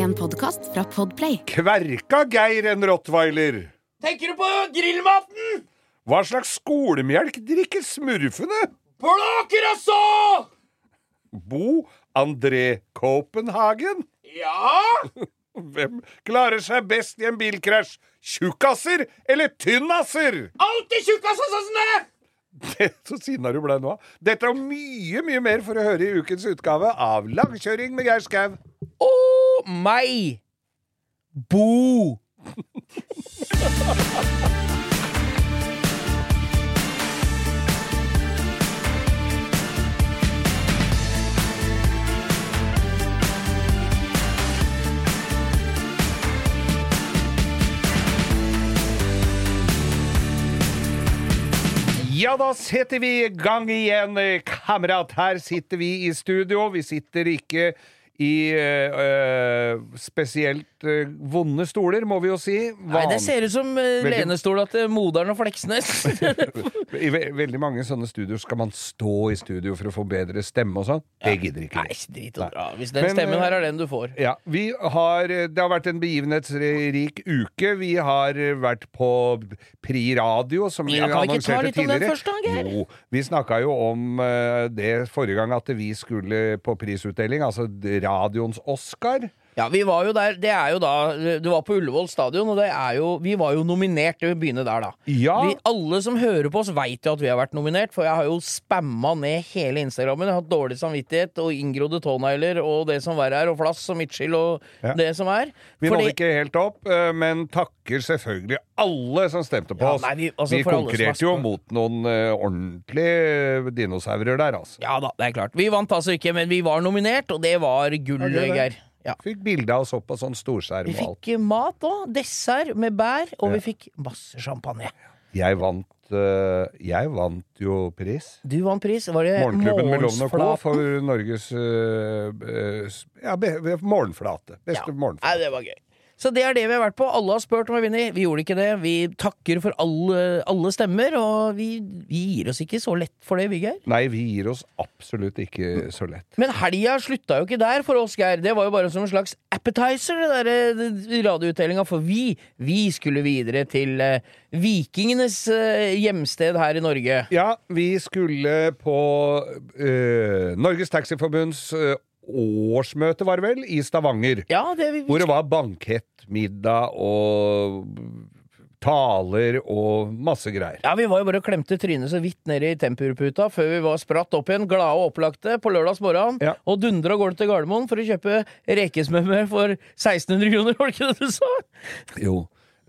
En podkast fra Podplay. Kverka Geir en rottweiler? Tenker du på grillmaten? Hva slags skolemelk drikker smurfene? Blåker og så! Bo André Copenhagen? Ja? Hvem klarer seg best i en bilkrasj? Tjukkaser eller tynnaser? Alltid tjukkasassene! Det, så sinna du blei nå. Dette og mye, mye mer for å høre i ukens utgave av Langkjøring med Geir Skau. Å, meg! Bo! Ja, da setter vi i gang igjen, kamerat. Her sitter vi i studio. Vi sitter ikke i eh, spesielt øh, vonde stoler, må vi jo si. Nei, det ser ut som øh, Veldig- lenestola til moderen og Fleksnes. I ve veldig mange sånne studioer skal man stå i studio for å få bedre stemme og sånn. Det gidder ikke Nei, drit og dra. Hvis den Men, stemmen her er den du får. Ja, vi har, Det har vært en begivenhetsrik uke. Vi har vært på Pri Radio, som vi Ja, annonserte tidligere. først? Jo, vi snakka jo om det forrige gang, at vi skulle på prisutdeling, altså radioens Oscar. Ja, vi var jo der. Det er jo da Du var på Ullevål stadion, og det er jo Vi var jo nominert. Det vil begynne der, da. Ja. Vi, alle som hører på oss, veit jo at vi har vært nominert, for jeg har jo spamma ned hele Instagrammen. Jeg har hatt dårlig samvittighet og inngrodde tånegler og det som verre er, og flass og midtskill og Ja. det som er. Vi nådde ikke helt opp, eh, men takker selvfølgelig alle som stemte på Ja, oss. nei, vi- altså, vi konkurrerte jo mot noen uh, ordentlige dinosaurer der, altså. Ja da, det er klart. Vi vant altså ikke, men vi var nominert, og det var gull. Geir. Ja. Fikk bilde av oss opp på sånn storskjerm Vi og alt. fikk mat òg. Dessert med bær, og Ja. vi fikk masse champagne. Jeg vant, uh, jeg vant jo pris. Du vant pris. Var det Morgenklubben med Loven og Co. For Norges uh, uh, ja, be, be- morgenflate. Beste Ja. morgenflate. Nei, det var gøy. Så det er det vi har vært på. Alle har spurt om vi vinner. Vi gjorde ikke det. Vi takker for alle, alle stemmer, og vi, vi gir oss ikke så lett for det, vi, Geir. Nei, vi gir oss absolutt ikke så lett. Men helga slutta jo ikke der for oss, Geir. Det var jo bare som en slags appetizer, det der radioutdelinga. For vi, vi skulle videre til eh, vikingenes eh, hjemsted her i Norge. Ja, vi skulle på uh, Norges Taxiforbunds eh, årsmøte, var det vel, i Stavanger. Ja, det vi, Hvor det var bankett, middag og taler og masse greier. Ja, Vi var jo bare og klemte trynet så vidt ned i tempurputa før vi var spratt opp igjen, glade og opplagte, på lørdags morgen. Ja. Og dundra av gårde til Gardermoen for å kjøpe rekesmørbrød for 1600 kroner, var det ikke det du sa? Jo.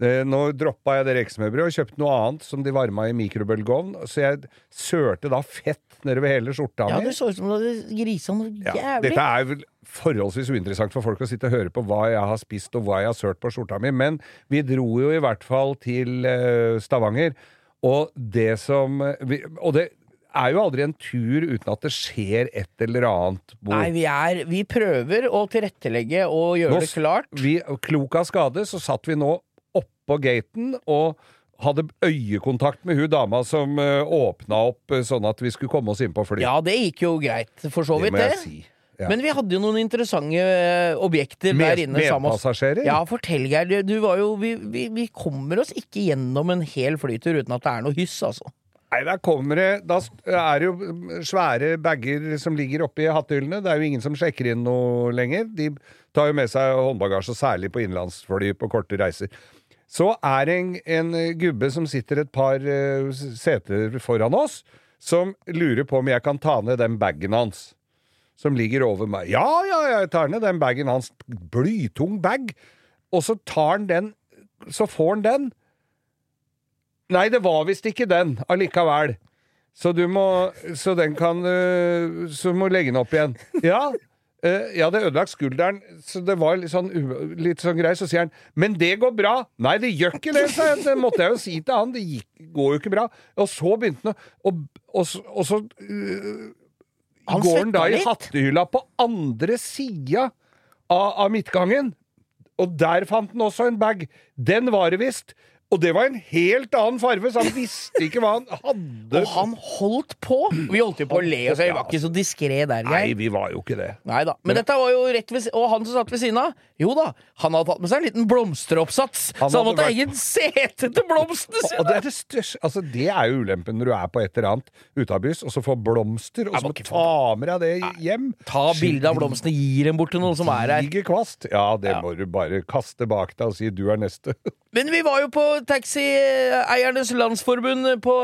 Eh, Nå droppa jeg det rekesmørbrødet og kjøpte noe annet som de varma i mikrobølgeovn, så jeg sørte da fett nedover hele skjorta Ja, mi. det så ut som du hadde grisa noe Ja, dette er vel forholdsvis uinteressant for folk å sitte og høre på hva jeg har spist og hva jeg har sølt på skjorta mi, men vi dro jo i hvert fall til uh, Stavanger, og det som vi, Og det er jo aldri en tur uten at det skjer et eller annet. Bo. Nei, vi, er, vi prøver å tilrettelegge og gjøre Nå det klart. Vi, klok av skade, så satt vi nå oppå gaten og hadde øyekontakt med hun dama som uh, åpna opp eh, sånn at vi skulle komme oss inn på flyet. Ja, det gikk jo greit, for så det vidt, må jeg si. Ja. Men vi hadde jo noen interessante eh, objekter Med- der inne sammen med oss. medpassasjerer? Ja, fortell, Geir. Du- var jo, vi, vi, vi kommer oss ikke gjennom en hel flytur uten at det er noe hyss, altså. Nei, der kommer det Da er det jo mm, svære bager som ligger oppi hattehyllene. Det er jo ingen som sjekker inn noe lenger. De tar jo med seg håndbagasje, særlig på innenlandsfly på korte reiser. Så er det en, en gubbe som sitter et par uh, seter foran oss, som lurer på om jeg kan ta ned den bagen hans. Som ligger over meg. Ja, ja, jeg tar ned den bagen hans. Blytung bag. Og så tar han den Så får han den. Nei, det var visst ikke den allikevel. Så du må Så den kan øh, Så må du legge den opp igjen. Ja. Eh, jeg hadde ødelagt skulderen, så det var litt sånn, litt sånn grei. Så sier han 'Men det går bra'. Nei, det gjør ikke det, sa jeg. Det måtte jeg jo si til han. Det gikk, går jo ikke bra. Og så begynte han å Og, og, så- Han går han da litt. i hattehylla på andre sida av, av midtgangen. Og der fant han også en bag. Den var det visst. Og det var en helt annen farve, så han visste ikke hva han hadde. Og han holdt på! Vi holdt jo på å le oss i. Vi var ikke så diskré der, Nei, vi var jo ikke det. Nei da. Men dette var jo rett ved Og han som satt ved siden av, jo da, han hadde tatt med seg en liten blomsteroppsats. Han så han måtte ha vært- egen sete til blomstene Og det er, det, største, altså det er jo ulempen når du er på et eller annet utabys, og så får blomster, og så må må ta med deg det hjem. Ta bilde av blomstene, gi dem bort til noen som er her. Diger kvast. Ja, det Ja. må du bare kaste bak deg og si 'du er neste'. Men vi var jo på Taxieiernes Landsforbund på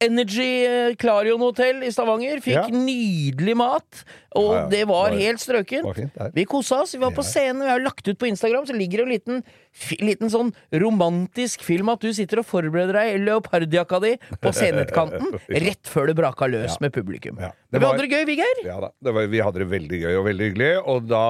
Energy Klarion Clarion hotell i Stavanger. Fikk Ja. nydelig mat, og Ja, ja. det var Var- helt strøkent. var fint. Vi kosa oss. Vi var på scenen. Vi har lagt ut på Instagram, så ligger det en liten, liten sånn romantisk film at du sitter og forbereder deg i leopardjakka di på scenekanten rett før det braka løs med publikum. Ja. Men Det vi var- hadde det gøy, vi, Geir. Ja da. Det var, vi hadde det veldig gøy og veldig hyggelig, og da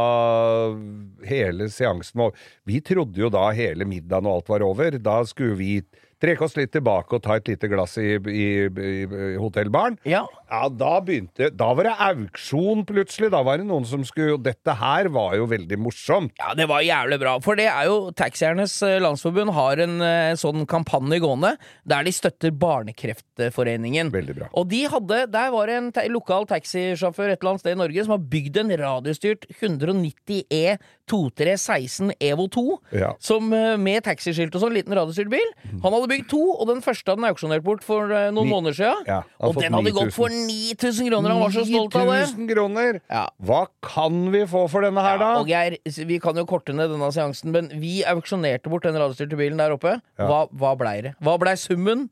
Hele seansen var Vi trodde jo da hele middagen og alt var over. Da skulle vi trekke oss litt tilbake og ta et lite glass i, i, i, i hotellbaren. Ja. Ja, da begynte Da var det auksjon plutselig. Da var det noen som skulle Og dette her var jo veldig morsomt. Ja, det var jævlig bra. For det er jo Taxiernes eh, Landsforbund har en eh, sånn kampanje gående der de støtter Barnekreftforeningen. Veldig bra. Og de hadde, der var det en ta lokal taxisjåfør et eller annet sted i Norge som har bygd en radiostyrt 190 E 2316 Evo 2 Ja. som, eh, med taxiskilt og sånn, liten radiostyrt bil. Han hadde bygd to, og den første hadde han auksjonert bort for eh, noen Ni- måneder siden. Ja, og den hadde 9000. gått for 9000 kroner. Han var så stolt av det. 9000 kroner! Ja. Hva kan vi få for denne her, da? Og Geir, vi kan jo korte ned denne seansen, men vi auksjonerte bort den radiostyrte bilen der oppe. Hva, hva blei det? Hva blei summen?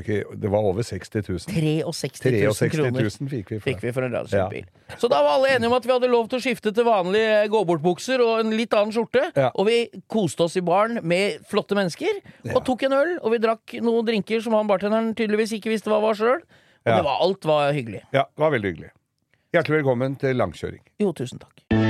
Ikke, det var over 60 000. 63 000 63 kroner fikk vi for fikk vi for en radiostyrt Ja. Så da var alle enige om at vi hadde lov til å skifte til vanlige gå-bort-bukser og en litt annen skjorte. Ja. Og vi koste oss i baren med flotte mennesker, og tok en øl. Og vi drakk noen drinker som han bartenderen tydeligvis ikke visste hva var sjøl. Og Ja. det var, alt var hyggelig. Ja, det var veldig hyggelig. Hjertelig velkommen til langkjøring. Jo, tusen takk.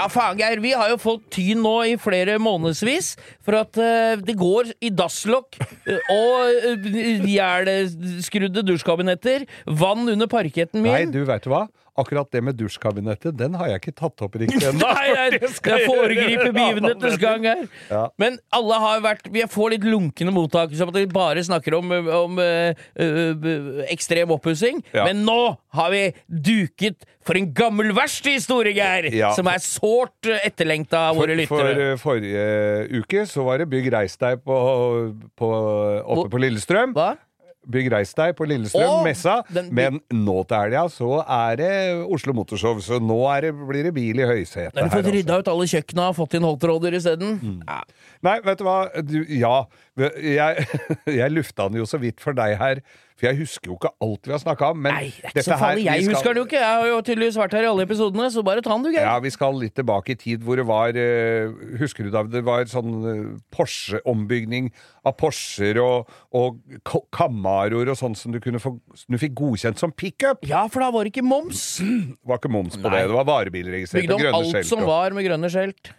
Ja, faen, Geir. Vi har jo fått tyn nå i flere månedsvis for at uh, det går i dasslokk eh, og uh, jævlskrudde dusjkabinetter, vann under parketten min. Nei, du veit hva? Akkurat det med dusjkabinettet, den har jeg ikke tatt opp riktig ennå. Nei, jeg, jeg foregriper begivenhetenes gang her. Ja. Men alle har vært Vi får litt lunkne mottakelser om at vi bare snakker om, om øh, ekstrem oppussing. Ja. Men nå har vi duket for en gammel verkstedhistorie, Geir! Ja. Som er sårt etterlengta av For, våre for lyttere. For forrige uke så var det Bygg reis deg på, på, oppe på Lillestrøm. Hva? Bygg reis deg på Lillestrøm, Åh, messa. den- Men nå til helga så er det Oslo Motorshow, så nå er det, blir det bil i høysetet Har du fått altså. rydda ut alle kjøkkena og fått inn hotrodder isteden? Ja. Nei, vet du hva? Du, ja. Jeg, jeg lufta den jo så vidt for deg her, for jeg husker jo ikke alt vi har snakka om. Men Nei, det er ikke så her- farlig. vi Jeg skal- husker den jo ikke. Jeg har jo tydeligvis vært her i alle episodene, så bare ta den, du, Geir. Ja, vi skal litt tilbake i tid hvor det var eh, Husker du da det var sånn eh, Porsche-ombygning av Porscher og, og Camaroer og sånn som du kunne få du fikk godkjent som pickup? Ja, for da var det ikke moms. Det var ikke moms på Nei. det. Det var varebilregistrert Bygde om grønne alt skjelt. som og- var med grønne skjelt.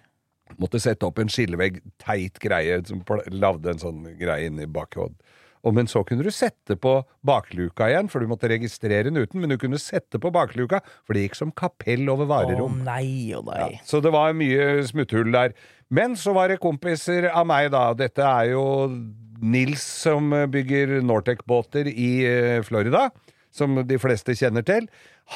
Måtte sette opp en skillevegg, teit greie, som lagde en sånn greie inni bakhodet. Og men så kunne du sette på bakluka igjen, for du måtte registrere den uten, men du kunne sette på bakluka, for det gikk som kapell over Å varerom. nei å nei. Så det var mye smutthull der. Men så var det kompiser av meg, da. Dette er jo Nils som bygger Nortec-båter i eh, Florida, som de fleste kjenner til.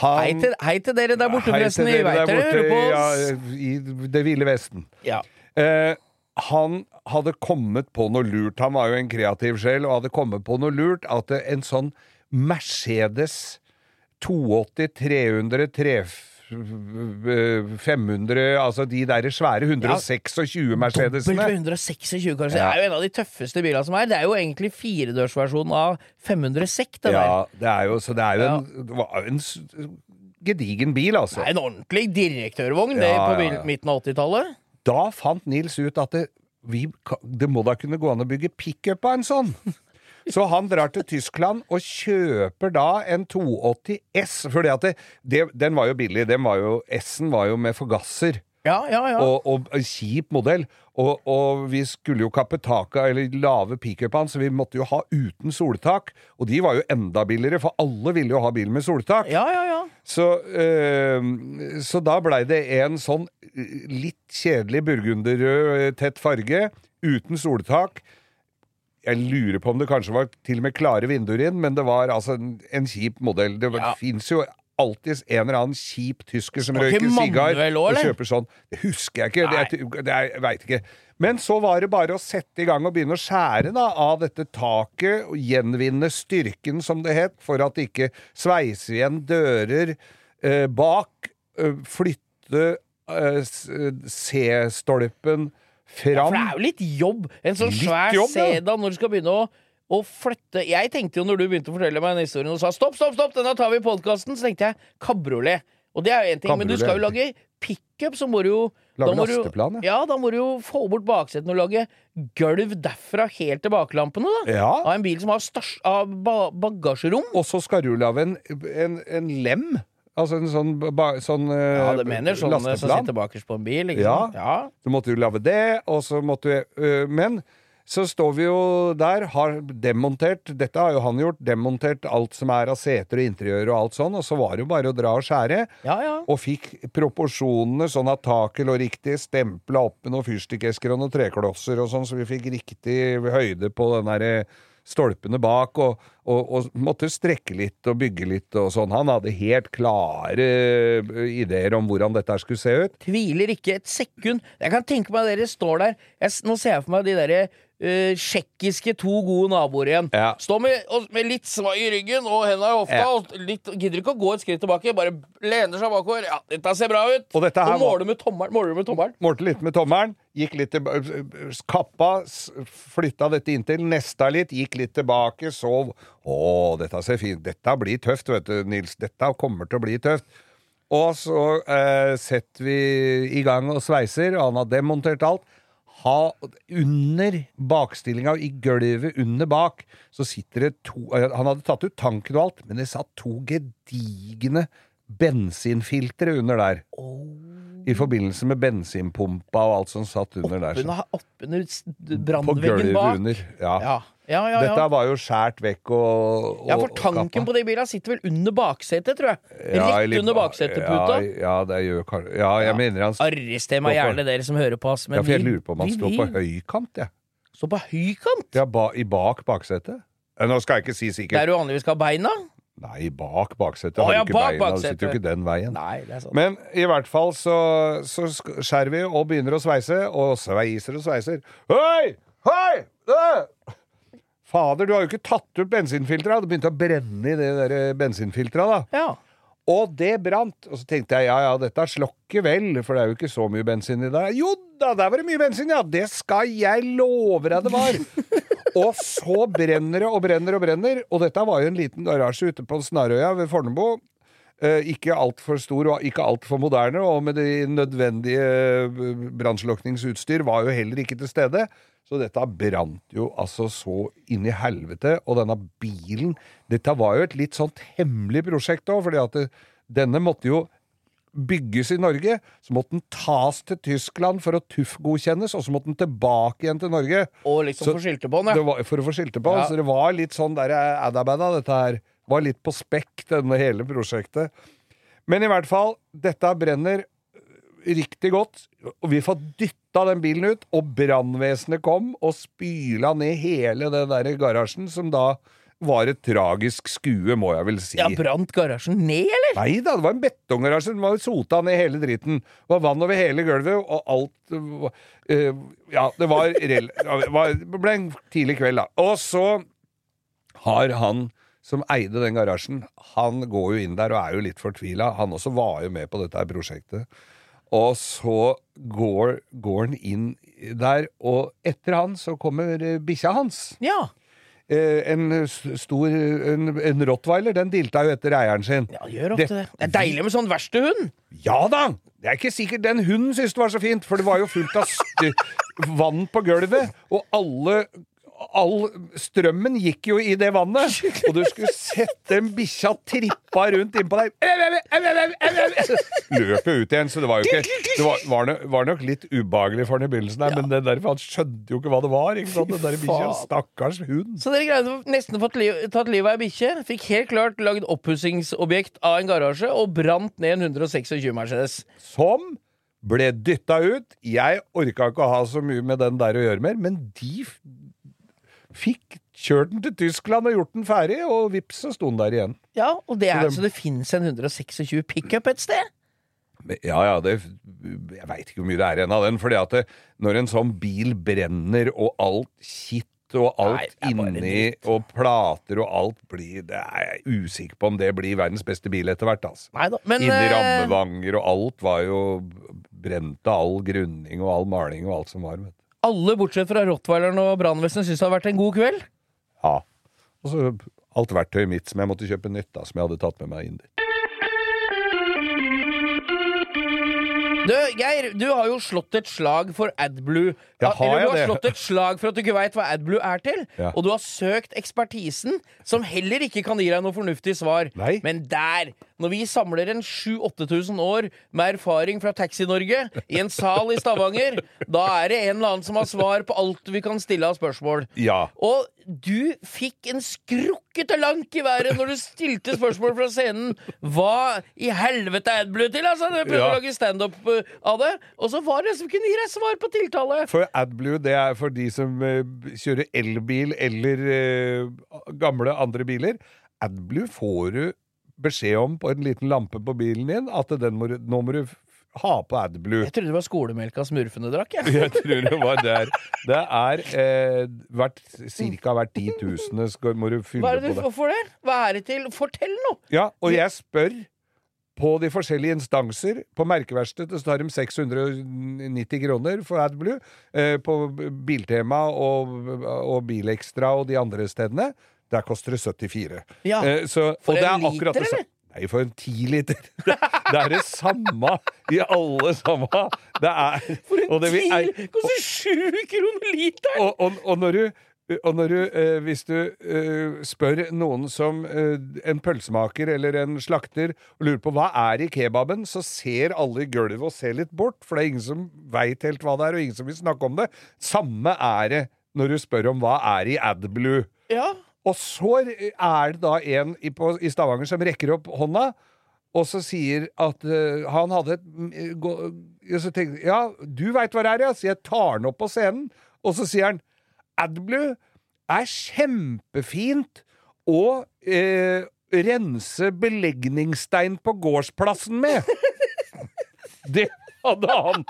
Han, Hei til, hei til dere der borte, forresten. Vi veit dere hører på oss. ja, I Det ville Vesten. Ja. Eh, han hadde kommet på noe lurt. Han var jo en kreativ sjel og hadde kommet på noe lurt. At en sånn Mercedes 280 300 3 500 Altså de der svære 126 Mercedesene. Dobbelt med 126, kanskje. Ja. Det er jo en av de tøffeste bilene som er. Det er jo egentlig firedørsversjonen av 500 sekk, det. Ja, det er jo, så det er jo en, var jo en gedigen bil, altså. Det er en ordentlig direktørvogn det Ja, på ja, ja. midten av 80-tallet. Da fant Nils ut at det, vi, det må da kunne gå an å bygge pickup av en sånn. Så han drar til Tyskland og kjøper da en 280 S. For at det, det, den var jo billig. Den var jo, S-en var jo med forgasser. Ja, ja, ja. Og, og en kjip modell. Og, og vi skulle jo kappe taket, eller lave pickupene, så vi måtte jo ha uten soltak. Og de var jo enda billigere, for alle ville jo ha bil med soltak. ja, ja, ja. Så, øh, så da blei det en sånn eh, litt kjedelig burgunderrød, eh, tett farge, uten soltak. Jeg lurer på om det kanskje var til og med klare vinduer inn, men det var altså en, en kjip modell. Det Ja. fins jo alltid en eller annen kjip tysker som røyker sigar og kjøper sånn. Det husker jeg ikke. Det, Nei. er- det er, jeg veit ikke. Men så var det bare å sette i gang og begynne å skjære da, av dette taket, og gjenvinne styrken, som det het, for at det ikke sveiser igjen dører eh, bak, eh, flytte eh, C-stolpen For fram. det er jo litt jobb. En sånn Litt svær jobb, ja. sedan når du skal begynne å å flytte Jeg tenkte jo når du begynte å fortelle meg den historien og sa stopp, stopp, stopp, denne tar vi i podkasten, så tenkte jeg kabriolet. Og det er jo én ting, men du skal jo lage pickup, så må du jo Lage da må du- lasteplan, ja. ja. Da må du jo få bort baksetene og lage gulv derfra helt til baklampene, da. Ja. Av en bil som har størst av ba bagasjerom. Og så skal du lage en, en, en lem. Altså en sånn, ba, sånn eh, Ja, det mener sånne som sitter bakerst på en bil, ikke Ja. sant? Ja. Så måtte du lage det, og så måtte du øh, Men så står vi jo der, har demontert Dette har jo han gjort. Demontert alt som er av seter og interiør og alt sånn. Og så var det jo bare å dra og skjære. ja, ja. Og fikk proporsjonene sånn at taket lå riktig. Stempla opp med noen fyrstikkesker og noen treklosser og sånn, så vi fikk riktig høyde på den derre stolpene bak, og, og, og måtte strekke litt og bygge litt og sånn. Han hadde helt klare øh, ideer om hvordan dette skulle se ut. Tviler ikke et sekund. Jeg kan tenke meg at dere står der. Jeg, nå ser jeg for meg de derre tsjekkiske to gode naboer igjen. Ja. Stå med, og, med litt svai i ryggen og henda i hofta. Ja. Og litt, gidder ikke å gå et skritt tilbake, bare lener seg bakover. Ja, dette ser bra ut! Og dette var- måler med tommelen. Måler med tommelen. Målte litt med tommelen, gikk litt tilbake, kappa, flytta dette inntil, nesta litt, gikk litt tilbake, sov. Å, dette ser fint Dette blir tøft, vet du, Nils. Dette kommer til å bli tøft. Og så eh, setter vi i gang og sveiser, og han har demontert alt. Ha, under bakstillinga, i gulvet under bak, så sitter det to Han hadde tatt ut tanken og alt, men det satt to gedigne bensinfiltre under der. I forbindelse med bensinpumpa og alt som satt under der. så- Oppunder, brannveggen bak. under. Ja. Ja, ja, ja. Dette var jo skjært vekk og, og ja, for tanken kappa. på de bilene sitter vel under baksetet, tror jeg. Ja, Rett eller- under bakseteputa. Ja, ja, det gjør kanskje Ja, jeg Ja. mener han Arrester meg gjerne, dere som hører på oss. Men ja, for jeg lurer på om han står på høykant, jeg. Stå på høykant? Ja, ba, i bak baksetet. Eh, Nå skal jeg ikke si sikkert. Der du vanligvis skal ha beina? Nei, bak baksetet. Å, ja, bak beina, du sitter jo baksetet. ikke den veien. Nei, det er sant. Men i hvert fall så, så skjærer vi og begynner å sveise, og sveiser og sveiser. Hei! Hei! Øh! Fader, du har jo ikke tatt ut bensinfilteret. Det begynte å brenne i det der bensinfilteret, da. ja. Og det brant. Og så tenkte jeg ja ja, dette slokker vel, for det er jo ikke så mye bensin i det. Jo da, der var det mye bensin, ja! Det skal jeg love deg det var! og så brenner det og brenner og brenner. Og dette var jo en liten garasje ute på Snarøya ved Fornebu. Eh, ikke altfor stor og ikke altfor moderne, og med det nødvendige eh, brannslukningsutstyr var jo heller ikke til stede. Så dette brant jo altså så inn i helvete. Og denne bilen Dette var jo et litt sånt hemmelig prosjekt òg, fordi at det, denne måtte jo bygges i Norge. Så måtte den tas til Tyskland for å TUF-godkjennes, og så måtte den tilbake igjen til Norge. Og liksom Så på den, ja. var, for å få skilte på den. Ja. Så det var litt sånn der eh, adabada, dette her. Var litt på spekk, denne hele prosjektet. Men i hvert fall, dette brenner riktig godt, og vi får dytta den bilen ut, og brannvesenet kom og spyla ned hele den der garasjen, som da var et tragisk skue, må jeg vel si. Ja, Brant garasjen ned, eller? Nei da, det var en betonggarasje. Den var sota ned hele dritten. Det var vann over hele gulvet, og alt uh, Ja, det var, rel det var Det ble en tidlig kveld, da. Og så har han som eide den garasjen, han går jo inn der og er jo litt fortvila. Han også var jo med på dette prosjektet. Og så går, går han inn der, og etter han så kommer eh, bikkja hans. Ja. Eh, en stor en, en rottweiler, den dilta jo etter eieren sin. ja, gjør ofte Det- det. Det er deilig med sånn verkstedhund. Ja da! Det er ikke sikkert den hunden syntes det var så fint, for det var jo fullt av vann på gulvet, og alle All strømmen gikk jo i det vannet, og du skulle sette en bikkja trippa rundt innpå deg løp jo ut igjen, så det var jo ikke Det var, var, nok, var nok litt ubehagelig for han i begynnelsen, der, men det der, for han skjønte jo ikke hva det var. Ikke sant? Den der bikkja. Stakkars hund. Så dere greide nesten å få tatt livet av ei bikkje. Fikk helt klart lagd oppussingsobjekt av en garasje og brant ned en 126 Mercedes. Som ble dytta ut. Jeg orka ikke å ha så mye med den der å gjøre mer, men de fikk kjørt den til Tyskland og gjort den ferdig, og vips, så sto den der igjen. Ja, og det er så det finnes en 126 pickup et sted. Ja, ja, det Jeg veit ikke hvor mye det er igjen av den, fordi at det, når en sånn bil brenner, og alt kitt og alt Nei, er inni, og plater og alt blir Det er jeg usikker på om det blir verdens beste bil etter hvert, altså. Neida, men Inni eh, rammevanger og alt var jo brente, all grunning og all maling og alt som var. Vet du. Alle bortsett fra rottweileren og brannvesenet syns det har vært en god kveld. Ja. Og så alt verktøyet mitt som jeg måtte kjøpe nytt, da, som jeg hadde tatt med meg inn dit. Du, Geir, du har jo slått et slag for AdBlue. Ja, har Eller du har det? slått et slag for at du ikke veit hva AdBlue er til. Ja. Og du har søkt ekspertisen, som heller ikke kan gi deg noe fornuftig svar. Nei. Men der, når vi samler en 7000-8000 år med erfaring fra Taxi-Norge i en sal i Stavanger, da er det en eller annen som har svar på alt vi kan stille av spørsmål. Ja. Og du fikk en skrukkete lank i været når du stilte spørsmål fra scenen. Hva i helvete er AdBlue til? Altså, du prøvde Ja. å lage standup uh, av det. Og så var det som kunne gi deg svar på tiltale. For AdBlue det er for de som uh, kjører elbil eller uh, gamle andre biler. AdBlue får du beskjed om på en liten lampe på bilen din at den må, nå må du ha på AdBlue. Jeg trodde det var skolemelka smurfene drakk. Jeg. Jeg tror det var der. Det er eh, hvert, cirka hvert tituseende skal, må du fylle Hva er det på du det. Hvorfor det? Hva er det til? Fortell nå! Ja, og jeg spør på de forskjellige instanser. På merkeverkstedet så tar de 690 kroner for AdBlue. Eh, på Biltema og, og Bilekstra og de andre stedene, der koster det 74. Ja, Eh, så, for en er liter, eller? Nei, for en ti liter. Det er det samme i alle samme. Det er For en og det vil- er- til! Koster sju kroner literen! og, og, og når du og når du, eh, hvis du eh, spør noen som eh, en pølsemaker eller en slakter og lurer på hva er i kebaben, så ser alle i gulvet og ser litt bort, for det er ingen som veit helt hva det er, og ingen som vil snakke om det. Samme er det når du spør om hva er i AdBlue. Ja. Og så er det da en i, på, i Stavanger som rekker opp hånda, og så sier at uh, han hadde et mm, gå, Så tenker ja, du veit hva det er, ja, så jeg tar den opp på scenen, og så sier han AdBlue er kjempefint å uh, rense belegningsstein på gårdsplassen med. Det hadde han.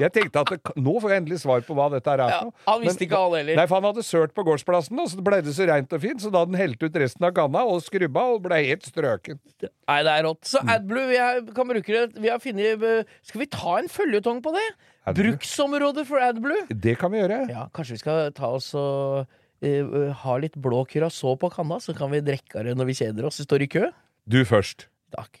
Jeg tenkte at det, nå får jeg endelig svar på hva dette er ja. for noe. Han visste Men- ikke han heller. Nei, for han hadde sølt på gårdsplassen, og så ble det så reint og fint, så da hadde han helt ut resten av kanna og skrubba og ble helt strøken. Nei, det er rått. Så AdBlue, vi har, kan bruke det Vi har funnet eh, Skal vi ta en føljetong på det? AdBlue? Bruksområdet for AdBlue? Det kan vi gjøre. Ja, kanskje vi skal ta oss og eh, ha litt blå curacao på kanna, så kan vi drikke det når vi kjeder oss. Vi står i kø. Du først. Takk.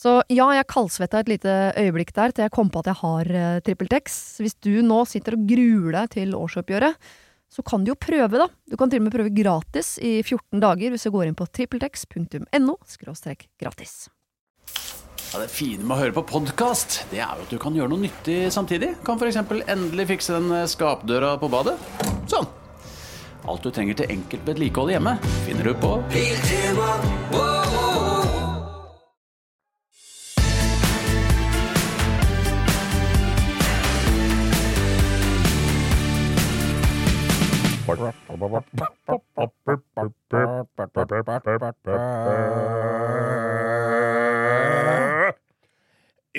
Så ja, jeg kaldsvetta et lite øyeblikk der til jeg kom på at jeg har uh, TrippelTex. Hvis du nå sitter og gruer deg til årsoppgjøret, så kan du jo prøve, da. Du kan til og med prøve gratis i 14 dager hvis du går inn på trippeltex.no – gratis. Ja, det fine med å høre på podkast, det er jo at du kan gjøre noe nyttig samtidig. Kan f.eks. endelig fikse den eh, skapdøra på badet. Sånn. Alt du trenger til enkelt vedlikehold hjemme, finner du på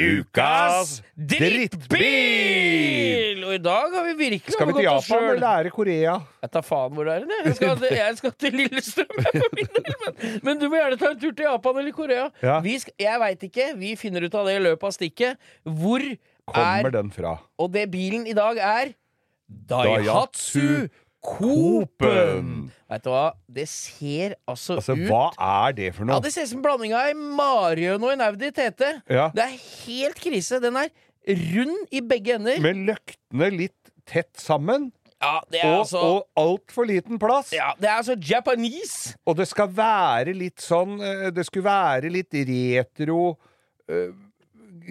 Ukas drittbil! Og i dag har vi virkelig Skal vi til Japan eller lære Korea? Jeg tar faen hvor det er. Jeg skal, til- jeg skal til Lillestrøm. Men, men du må gjerne ta en tur til Japan eller Korea. Ja. Vi skal, jeg veit ikke. Vi finner ut av det i løpet av stikket. Hvor Kommer er den fra? Og det bilen i dag er Daihatsu Copen. Vet du hva? Det ser altså, Altså, ut hva er det for noe? Ja. Det ser ut som blandinga i Marion og en Audi TT. Ja. Det er helt krise. Den er rund i begge ender. Med løktene litt tett sammen, Ja, det er og, altså og altfor liten plass. ja, Det er altså Japanese. Og det skal være litt sånn eh, Det skulle være litt retro eh,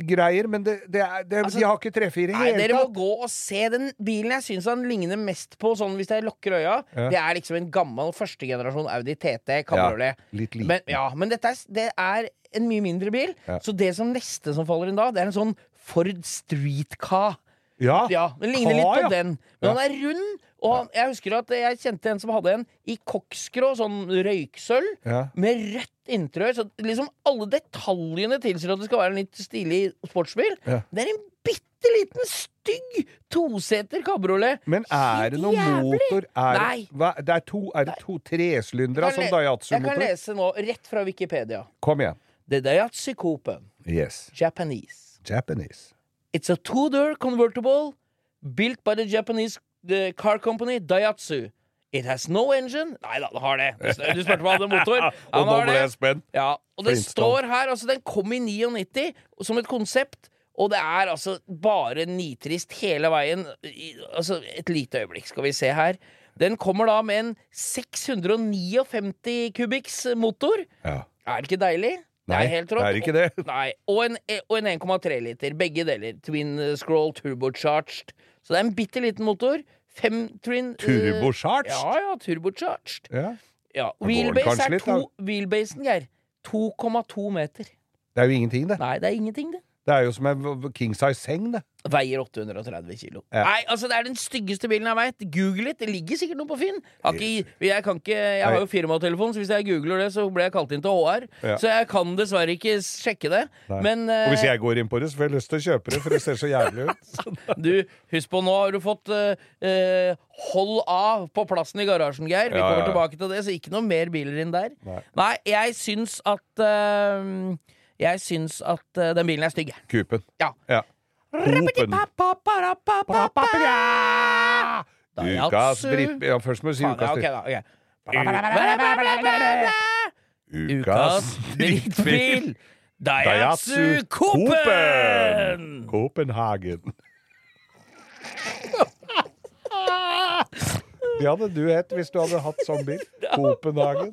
greier, men det, det er, det, Altså, de har ikke treffe i det hele tatt. Dere må gå og se den bilen jeg syns han ligner mest på, sånn hvis jeg lukker øya. Ja. Det er liksom en gammel førstegenerasjon Audi TT kabriolet. Ja. Men, ja, men dette er, det er en mye mindre bil. Ja. Så det som neste som faller inn da, det er en sånn Ford Street Car. Ja, Ja, Den ligner litt på den. Men han er rund. Og han, jeg husker at jeg kjente en som hadde en i koksgrå, sånn røyksølv, Ja. med rødt interiør. Så liksom alle detaljene tilsier at det skal være en litt stilig sportsbil. Ja. Det er en bitte liten, stygg toseter kabriolet. Men er det noen Jævlig. motor? Er, Nei. Hva, det er to, er det to tresylindere Jeg som Jeg kan Daihatsu-motor? lese nå, rett fra Wikipedia. Kom igjen. The Daihatsu Copen, Yes. Japanese. Japanese. It's a two-door convertible built by the Japanese the car company Daiatsu. It has no engine. Nei da, det har det. Du- spurte om det motor. Og nå ble jeg spent. Ja, og det står her Altså, den kom i 99 som et konsept. Og det er altså bare nitrist hele veien. I, altså, et lite øyeblikk, skal vi se her. Den kommer da med en 659 kubikks motor. Ja. Er det ikke deilig? Nei, det er helt rått. det er ikke det. Nei, Og en, en 1,3 liter. Begge deler. Twin scroll turbocharged. Så det er en bitte liten motor. Fem twin eh, Turbocharged? Ja, ja, turbocharged. Ja. Ja. Wheelbase er litt, to, da. wheelbasen, Geir. 2,2 meter. Det er jo ingenting, det. Nei, det er ingenting, det. Det er jo som en king size seng, det. Veier 830 kilo. Ja. Nei, altså Det er den styggeste bilen jeg veit. Google litt. Det ligger sikkert noe på Finn. Har ikke, jeg, jeg har jo firmatelefon, så hvis jeg googler det, så blir jeg kalt inn til HR. Ja. Så jeg kan dessverre ikke sjekke det. Men, uh, Og hvis eh, jeg går inn på det, så får jeg lyst til å kjøpe det, for det ser så jævlig ut. Du, husk på nå har du fått uh, hold av på plassen i garasjen, Geir. Vi kommer tilbake til det, så ikke noe mer biler inn der. Nei. jeg syns at eh, Jeg syns at eh, den bilen er stygg. Kupen. Ja. Ja. Ukas dritt... Ja, først må du si ukas dritt. Ukas drittbil! Daiatsu Copen! Copenhagen. Det hadde du hett hvis du hadde hatt sånn bil. Copenhagen.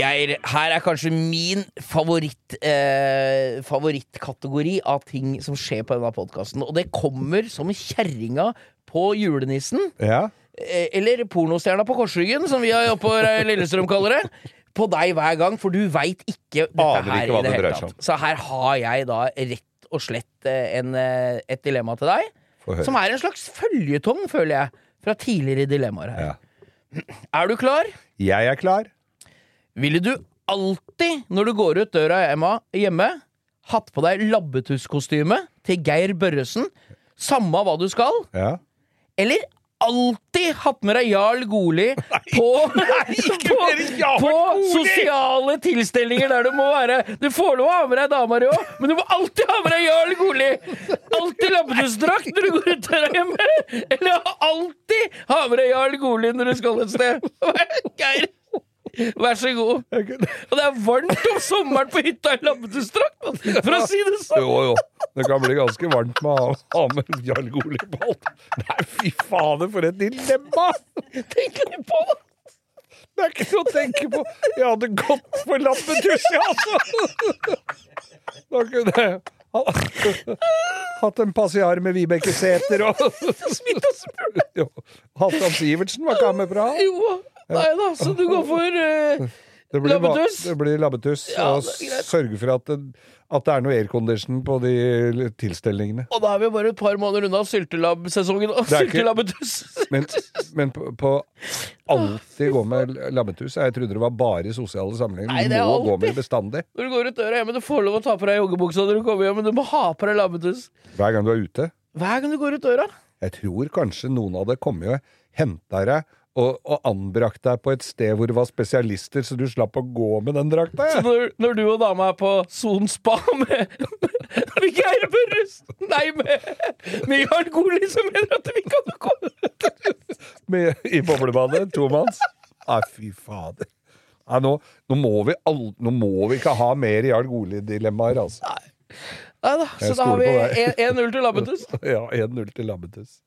Geir, her er kanskje min favoritt, eh, favorittkategori av ting som skjer på denne podkasten. Og det kommer som kjerringa på julenissen. Ja. Eh, eller pornostjerna på korsryggen, som vi har oppe på Lillestrøm kaller det. På deg hver gang, for du veit ikke dette Aner her ikke i det hele tatt. Så her har jeg da rett og slett eh, en, eh, et dilemma til deg. Som er en slags føljetong, føler jeg, fra tidligere dilemmaer her. Ja. Er du klar? Jeg er klar. Ville du alltid, når du går ut døra hjemme, hjemme hatt på deg labbetusskostyme til Geir Børresen, samme hva du skal, Ja. eller alltid hatt med deg Jarl Goli på, på, på sosiale tilstelninger der du må være Du får lov å ha med deg dama di òg, men du må alltid ha med deg Jarl Goli! Alltid labbetussdrakt når du går ut døra hjemme, eller alltid ha med deg Jarl Goli når du skal et sted. Geir, Vær så god. Og det er varmt om sommeren på hytta i Labbetustrakt, for å si det sånn. Jo, jo. Det kan bli ganske varmt med å ha med Jarl Goli. Nei, fy fader, for et dilemma! Tenk litt på det. Det er ikke noe å tenke på. Jeg hadde gått for lappetuss, jeg, altså! Da kunne jeg hatt en passiar med Vibeke Sæther og Jo, Halvdan Sivertsen var ikke han med fra? Jo, nei da, så du går for uh, Det blir, Labbetuss? Det blir labbetuss. Ja, og det sørge for at det, at det er noe aircondition på de tilstelningene. Og da er vi bare et par måneder unna syltelabbsesongen. og Det Syltelabbetuss. Men, men på, på alltid gå med labbetuss Jeg trodde det var bare i sosiale Nei, sammenhenger. det Du er må gå med med bestandig. Når du går ut døra hjemme, du får lov å ta på deg joggebuksa når du kommer hjem, men du må ha på deg labbetuss. Hver gang du er ute. Hver gang du går ut døra. Jeg tror kanskje noen av kommet kommer og henta deg og, og anbrakt deg på et sted hvor det var spesialister, så du slapp å gå med den drakta. Så når, når du og dama er på Son spa med, med Geir Børres Nei, med, med Jarl Goli, så mener at vi kan komme Med, I boblebadet. Tomanns. Nei, fy fader. Nei, nå, nå, må vi all, nå må vi ikke ha mer Jarl Goli-dilemmaer, altså. Nei da, så da har vi stoler på 1-0 til Labbetuss. Ja, 1-0 til Labbetuss.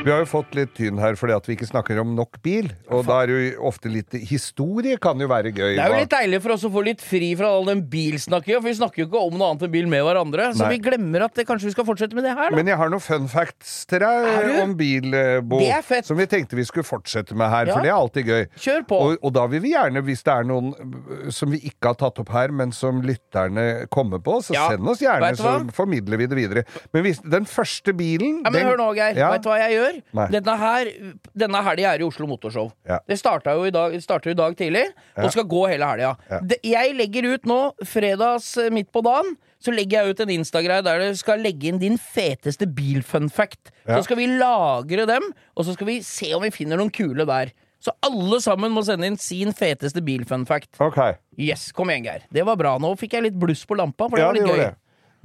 Vi har jo fått litt tynn her fordi at vi ikke snakker om nok bil. Og da er det jo ofte litt Historie kan jo være gøy. Det er jo litt deilig for oss å få litt fri fra all den bilsnakkinga, for vi snakker jo ikke om noe annet enn bil med hverandre. Så Nei. vi glemmer at det, kanskje vi skal fortsette med det her, da. Men jeg har noen fun facts til deg om bil, eh. Som vi tenkte vi skulle fortsette med her, Ja. for det er alltid gøy. Kjør på. Og, og da vil vi gjerne, hvis det er noen øh, som vi ikke har tatt opp her, men som lytterne kommer på, så Ja. send oss gjerne, så formidler vi det videre. Men hvis den første bilen Ja, men den- hør nå, Geir. Ja. Vet du hva jeg gjør? Nei. Denne, her, denne helga er i Oslo Motorshow. Ja. Det starta jo i dag, starter i dag tidlig, Ja. og skal gå hele helga. Ja. Jeg legger ut nå, fredags eh, midt på dagen, så legger jeg ut en Insta-greie der du skal legge inn din feteste bil-fun-fact. Så skal vi lagre dem, og så skal vi se om vi finner noen kule der. Så alle sammen må sende inn sin feteste bil-fun-fact. Ok. Yes, kom igjen, Geir. Det var bra. Nå fikk jeg litt bluss på lampa, for det Ja, var litt gøy. det.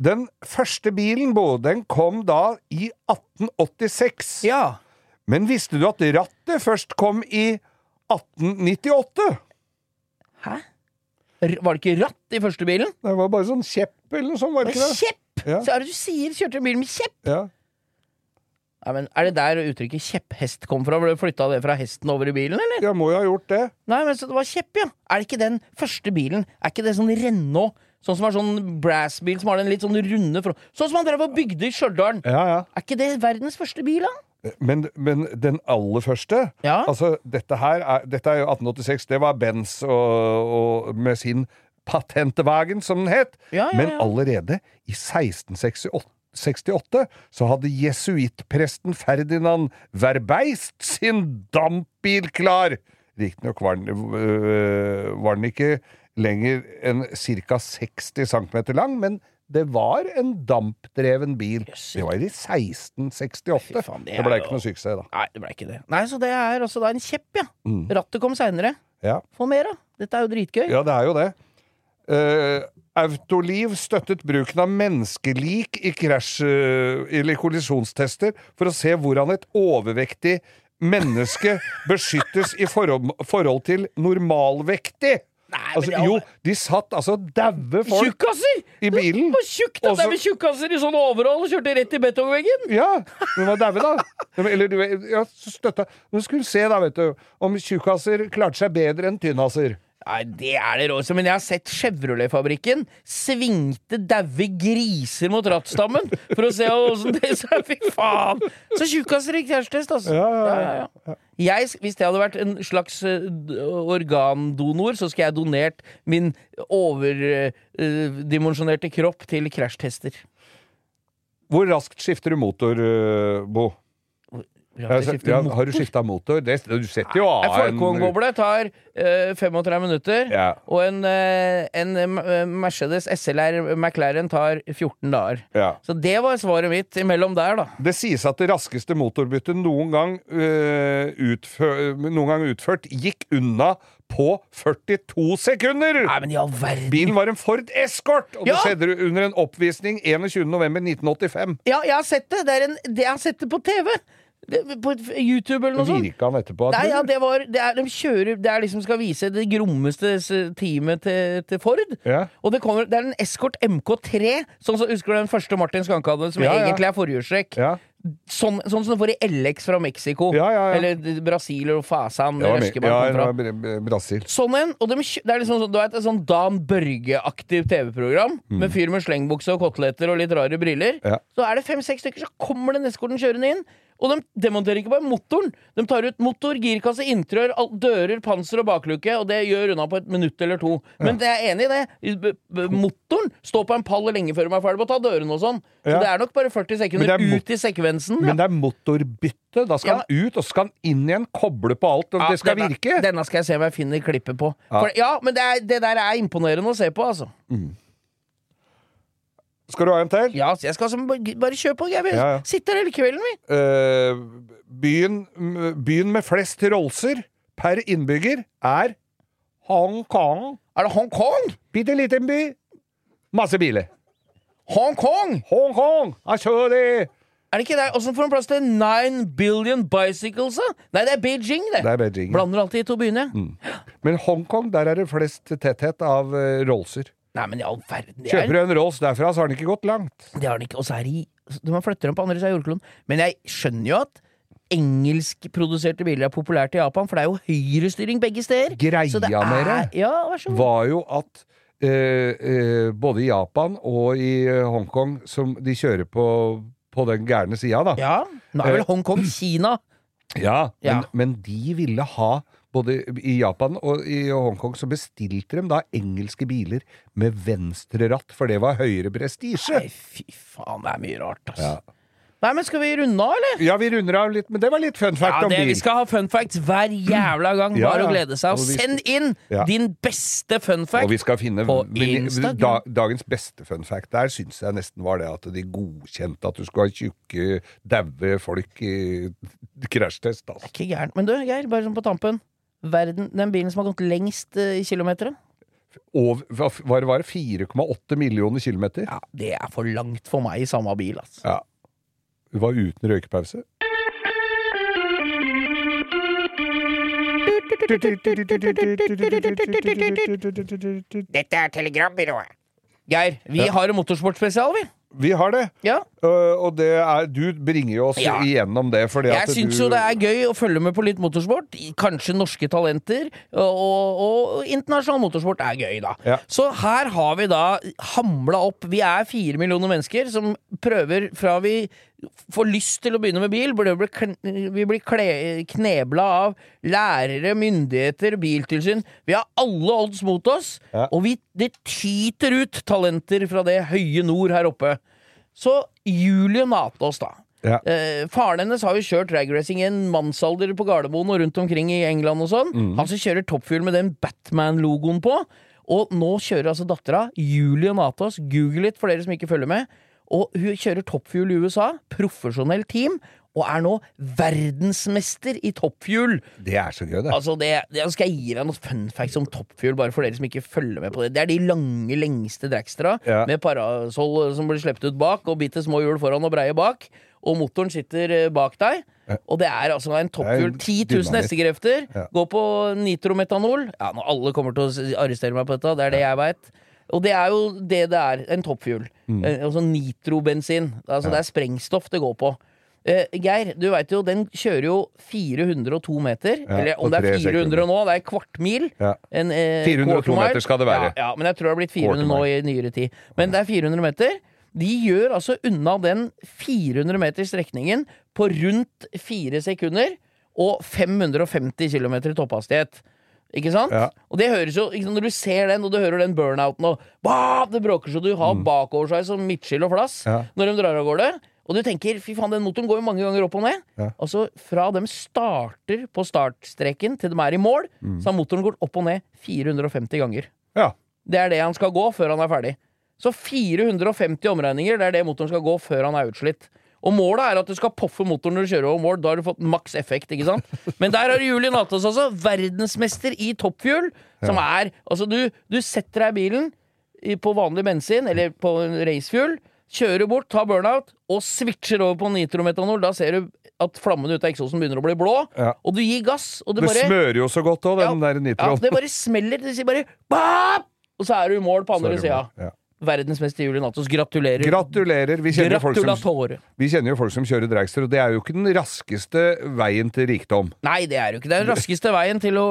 Den første bilen, Bo, den kom da i 1886. Ja. Men visste du at rattet først kom i 1898? Hæ? R- Var det ikke ratt i første bilen? Det var bare sånn kjepp eller noe sånt, var det ikke det? Kjepp! Ja. Så er det du sier? Kjørte en bil med kjepp? Ja. Ja, men Er det der uttrykket 'kjepphest' kom fra? Ble du Flytta det fra hesten over i bilen, eller? Jeg må jo ha gjort det. Nei, men så det var kjepp, ja. Er det ikke den første bilen? Er ikke det sånn Renault? Sånn som er sånn brassbil som har den litt sånn runde front Sånn som han drev og bygde i Stjørdal. Ja, ja. Er ikke det verdens første bil, da? Men, men den aller første Ja. Altså, dette her er, dette er jo 1886. Det var Benz og, og med sin patentwagen, som den het. Ja, ja, Men allerede i 1668 68, så hadde jesuittpresten Ferdinand Verbeist sin dampbil klar. Riktignok var, den- øh, var den ikke lenger enn ca. 60 cm lang, men det var en dampdreven bil. Det var i 1668. Fy faen, det det ble jo- ikke noe suksess, da. Nei, det ble ikke det. Nei, Så det er altså da en kjepp, ja. Mm. Rattet kom seinere. Ja. Få mer, da. Dette er jo dritgøy. Ja, det er jo det. Uh, Autoliv støttet bruken av menneskelik i krasj- eh, eller kollisjonstester for å se hvordan et overvektig menneske beskyttes i forhold, forhold til normalvektig. Nei, Altså, jo, de satt altså daue folk Tjukkaser! i bilen. Tjukkasser da? Er med tjukkaser i sånn overhold og kjørte rett i betongveggen! Ja, de var daue, da. De- Eller du ja, støtta Du skulle se, da, vet du, om tjukkaser klarte seg bedre enn tynnaser. Nei, det er det råeste. Men jeg har sett Chevrolet-fabrikken svingte daue griser mot rattstammen for å se åssen det seg Fy faen! Så tjukkaser i krasjtest, altså. Ja, ja, ja. Jeg, hvis jeg hadde vært en slags eh, organdonor, så skulle jeg donert min overdimensjonerte kropp til krasjtester. Hvor raskt skifter du motor, eh, Bo? Altså, ja, har du skifta motor? Det, du setter jo av En Folkvognboble tar uh, 35 minutter, Ja. og en, uh, en eh, Mercedes SLR McLaren tar 14 dager. Ja. Så det var svaret mitt imellom der, da. Det sies at det raskeste motorbyttet noen gang, eh, utfø noen gang utført gikk unna på 42 sekunder! Nei, men i all verden! Bilen var en Ford Escort, og Ja. det skjedde under en oppvisning 21.11.1985. Ja, jeg har sett det. Det en, jeg har sett det på TV. På YouTube eller noe sånt. Virka han etterpå? Nei, ja, det var det er, De kjører Det er liksom skal vise det grommeste teamet til, til Ford. Ja. Og det, kommer, det er en Escort MK3, sånn som husker du den første Martin Skanke hadde, som Ja, egentlig er forhjulstrekk. Ja. Sånn, sånn som du får i LX fra Mexico. Ja, ja, ja. Eller Brasil og Fasan. Ja, Brasil. Sånn en, og de, det er liksom sånn, du vet, et sånn Dan Børge-aktivt TV-program, med fyr med slengbukse og koteletter og litt rare briller. Mm. Ja. Så er det fem-seks stykker, så kommer den eskorten kjørende inn. Og de demonterer ikke bare motoren. De tar ut motor, girkasse, interiør, dører, panser og bakluke, og det gjør unna på et minutt eller to. Men jeg er enig i det. B motoren står på en pall lenge før de er ferdig med å ta dørene og sånn. Så Ja. det er nok bare 40 sekunder er ut i sekvensen. Men det er motorbytte. Da skal Ja. han ut, og så skal han inn igjen, koble på alt, og Ja, det skal denne, virke. Denne skal jeg se om jeg finner klippet på. Ja. For, ja, men det, er, det der er imponerende å se på, altså. Skal du ha en til? Ja, jeg skal altså bare, kjøre på. Jeg vil Ja, ja. sitte her hele kvelden, vi. Uh, byen, byen med flest rollser per innbygger er Hongkong. Er det Hongkong? Bitte liten by. Masse biler. Hongkong! Hongkong! Ah, det! Er det ikke der? Åssen får han plass til nine billion bicycles, da? Nei, det er Beijing, det. Det er Beijing. Blander alltid de to byene. Men Hongkong, der er det flest tetthet av uh, rollser. Nei, men i all verden. Det, Kjøper er, du en Rolls derfra, så har den ikke gått langt. det har den ikke. Og så er de Man flytter dem på andre siden av jordkloden. Men jeg skjønner jo at engelskproduserte biler er populært i Japan, for det er jo høyrestyring begge steder. Greia med det er- Ja, var jo at eh, eh, både i Japan og i eh, Hongkong, som de kjører på, på den gærne sida, da. Ja. Nå er vel Hongkong Kina. Ja, men, Ja. men de ville ha både i Japan og i Hongkong så bestilte de da engelske biler med venstre ratt, for det var høyere prestisje. Nei, fy faen, det er mye rart, altså. Ja. Nei, men skal vi runde av, eller? Ja, vi runder av litt, men det var litt fun fact Ja, om det, bil. vi skal ha fun facts hver jævla gang. Bare ja. å glede seg. Og Og vi- send inn Ja. din beste fun fact. Og vi skal finne på Instagram. Da, Dagens beste fun fact der syns jeg nesten var det at de godkjente at du skulle ha tjukke, daue folk i krasjtest. Altså. Ikke gærent. Men du, Geir, bare sånn på tampen. Verden, den bilen som har gått lengst eh, i kilometer? Hva var det, 4,8 millioner kilometer? Ja, det er for langt for meg i samme bil, altså. Ja. Du var uten røykepause. Dette er Telegrambyrået. Geir, vi har en motorsportspesial, vi. Vi har det. Ja. Uh, og det er, du bringer jo oss Ja. igjennom det. Fordi Jeg syns jo det er gøy å følge med på litt motorsport. Kanskje norske talenter. Og, og, og internasjonal motorsport er gøy, da. Ja. Så her har vi da hamla opp Vi er fire millioner mennesker som prøver fra vi får lyst til å begynne med bil, blir vi blir knebla av lærere, myndigheter, biltilsyn. Vi har alle odds mot oss, Ja. og vi, det tyter ut talenter fra det høye nord her oppe. Så Julie Natås, da. Ja. Eh, faren hennes har jo kjørt dragracing i en mannsalder på Gardermoen og rundt omkring i England og sånn. Mm. Han som kjører toppfuel med den Batman-logoen på. Og nå kjører altså dattera, Julie Natås, google litt for dere som ikke følger med. Og hun kjører toppfuel i USA, profesjonell team, og er nå verdensmester i toppfuel. Det er så gøy, det. Altså det, det Skal jeg gi deg noen fun facts om toppfuel, bare for dere som ikke følger med på det? Det er de lange, lengste dragstera Ja. med parasoll som blir sluppet ut bak, og bitte små hjul foran og breie bak. Og motoren sitter eh, bak deg. Og det er altså en toppfuel. Er 10 000 dynamitt. hestekrefter. Ja. Gå på nitrometanol. Ja, nå alle kommer til å arrestere meg på dette, det er det jeg veit. Og det er jo det det er. En toppfugl. Mm. Eh, Altså nitrobensin. Altså det er sprengstoff det går på. Uh, Geir, du veit jo, den kjører jo 402 meter. Ja, eller om det er 400 sekunder. nå, det er kvartmil. Ja. En, eh, 402 meter skal det være. Ja, ja, men jeg tror det har blitt 400 nå i nyere tid. Men det er 400 meter. De gjør altså unna den 400 meter strekningen på rundt fire sekunder og 550 km i topphastighet. Ikke sant? Ja. Og det høres jo, sant, Når du ser den, og du hører den burnouten og bah, Det bråker så du har bakover seg som midtskill og flass Mm. Ja. når de drar av gårde. Og du tenker fy faen, den motoren går jo mange ganger opp og ned. Ja. Altså Fra de starter på startstreken til de er i mål, Mm. så har motoren gått opp og ned 450 ganger. Ja. Det er det han skal gå før han er ferdig. Så 450 omregninger, det er det motoren skal gå før han er utslitt. Og målet er at du skal poffe motoren når du kjører over mål. Da har du fått maks effekt, ikke sant? Men der har Julie Natas altså, verdensmester i toppfjul. som er Altså, du, du setter deg i bilen på vanlig bensin, eller på racefuel, kjører bort, tar burnout, og switcher over på nitrometanol. Da ser du at flammen ut av eksosen begynner å bli blå, Ja. og du gir gass, og det Det bare smører jo så godt òg, den Ja, der ja, det bare smeller. Det sier bare bap! Og så er du i mål på andre sida. Ja. Verdensmester Julie Natos, gratulerer. Gratulerer. Vi kjenner, som, vi kjenner jo folk som kjører dragster, og det er jo ikke den raskeste veien til rikdom. Nei, det er jo ikke det. er den raskeste veien til å,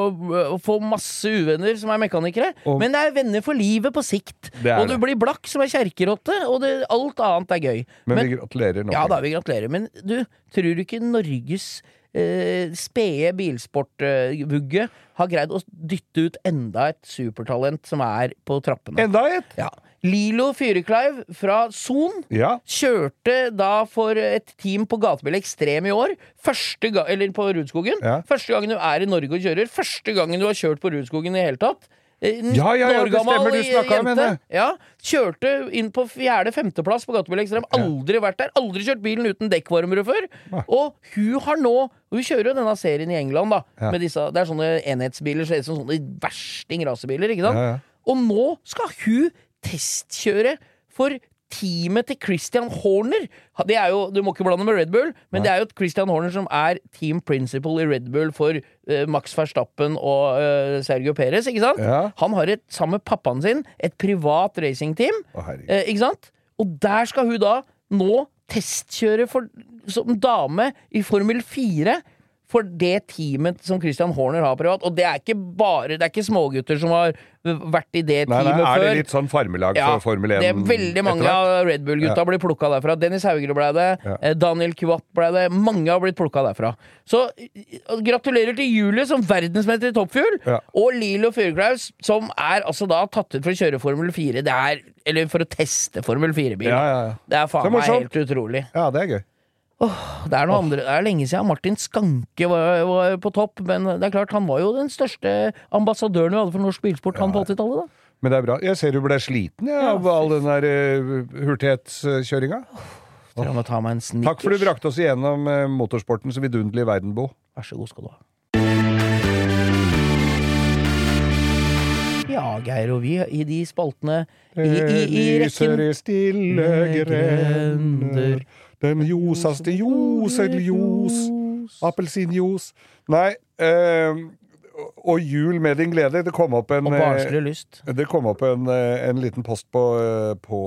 å få masse uvenner som er mekanikere. Og- Men det er venner for livet på sikt. Er og du blir blakk som ei kjerkerotte, og det, alt annet er gøy. Men, vi gratulerer nå. Ja da, vi gratulerer. Men du, tror du ikke Norges eh, spede bilsportvugge har greid å dytte ut enda et supertalent som er på trappene? Enda et! Ja. Lilo Fyrekleiv fra Son Ja. kjørte da for et team på Gatebil Ekstrem i år. Første ga eller på Rudskogen. Ja. Første gangen du er i Norge og kjører. Første gangen du har kjørt på Rudskogen i det hele tatt. Eh, 19 Ja, ja, ja, år det gammel stemmer, du jente. henne. Ja, kjørte inn på fjerde-femteplass på Gatebil Ekstrem. Aldri vært der. Aldri kjørt bilen uten dekkvarmere før. Og hun har nå Hun kjører jo denne serien i England, da. Med disse, det er sånne enhetsbiler, ser ut som sånne versting rasebiler, ikke sant? Ja, ja. Og nå skal hun testkjøre for teamet til Christian Horner. Det er jo, Du må ikke blande med Red Bull, men det er jo Christian Horner som er team principal i Red Bull for uh, Max Verstappen og uh, Sergio Perez. ikke sant? Ja. Han har et, sammen med pappaen sin et privat racingteam. Uh. Ikke sant? Og der skal hun da nå testkjøre for, som dame i Formel 4 for det teamet som Christian Horner har privat. Og det er ikke bare Det er ikke smågutter som har vært i det Nei, nei, teamet er det litt sånn farmelag Ja, for Formel 1? det er veldig mange av Red Bull-gutta Ja. blir plukka derfra. Dennis Haugerud ble det. Ja. eh, Daniel Kuat ble det. Mange har blitt plukka derfra. Så gratulerer til Julie som verdensmester i toppfugl, Ja. og Lilo Fyrklaus som er altså da tatt ut for å kjøre Formel 4. Det er Eller for å teste Formel 4-bil. Ja, ja, ja. Det er faen meg helt utrolig. ja, det er gøy. Det er, noe andre, det er lenge siden Martin Skanke var, var på topp, men det er klart han var jo den største ambassadøren vi hadde for norsk bilsport, han på 80-tallet. da Men det er bra. Jeg ser du ble sliten ja, av all den der uh, hurtighetskjøringa. Oh, jeg. Takk for du brakte oss igjennom eh, motorsportens vidunderlige verden, Bo. Vær så god skal du ha. Ja, Geir og vi i de spaltene i, i, i lyser rekken i stille grender, den eller joseljos, appelsinjuice Nei, eh, og jul med din glede. Det kom opp en eh, lyst. Det kom opp en, eh, en liten post på, eh, på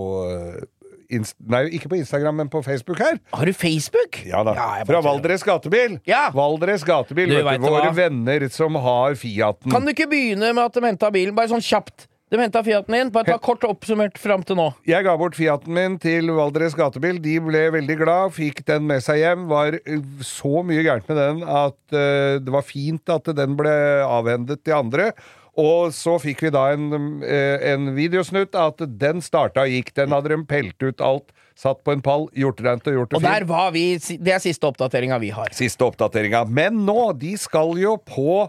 Inst Nei, ikke på Instagram, men på Facebook her. Har du Facebook? Ja da. Ja, Fra. Valdres Gatebil. Ja. Valdres Gatebil, Du vet vet du. Våre hva? venner som har Fiaten. Kan du ikke begynne med at de henta bilen? Bare sånn kjapt. De henta Fiaten din. Bare ta kort oppsummert fram til nå. Jeg ga bort Fiaten min til Valdres Gatebil. De ble veldig glad, fikk den med seg hjem. Var eh, så mye gærent med den at uh, det var fint at den ble avhendet til andre. Og så fikk vi da en, eh, en videosnutt at den starta og gikk. Den hadde de pelt ut alt, satt på en pall, gjort rent og gjort det fint. Og der var vi Det er siste oppdateringa vi har. Siste oppdateringa. Men nå, de skal jo på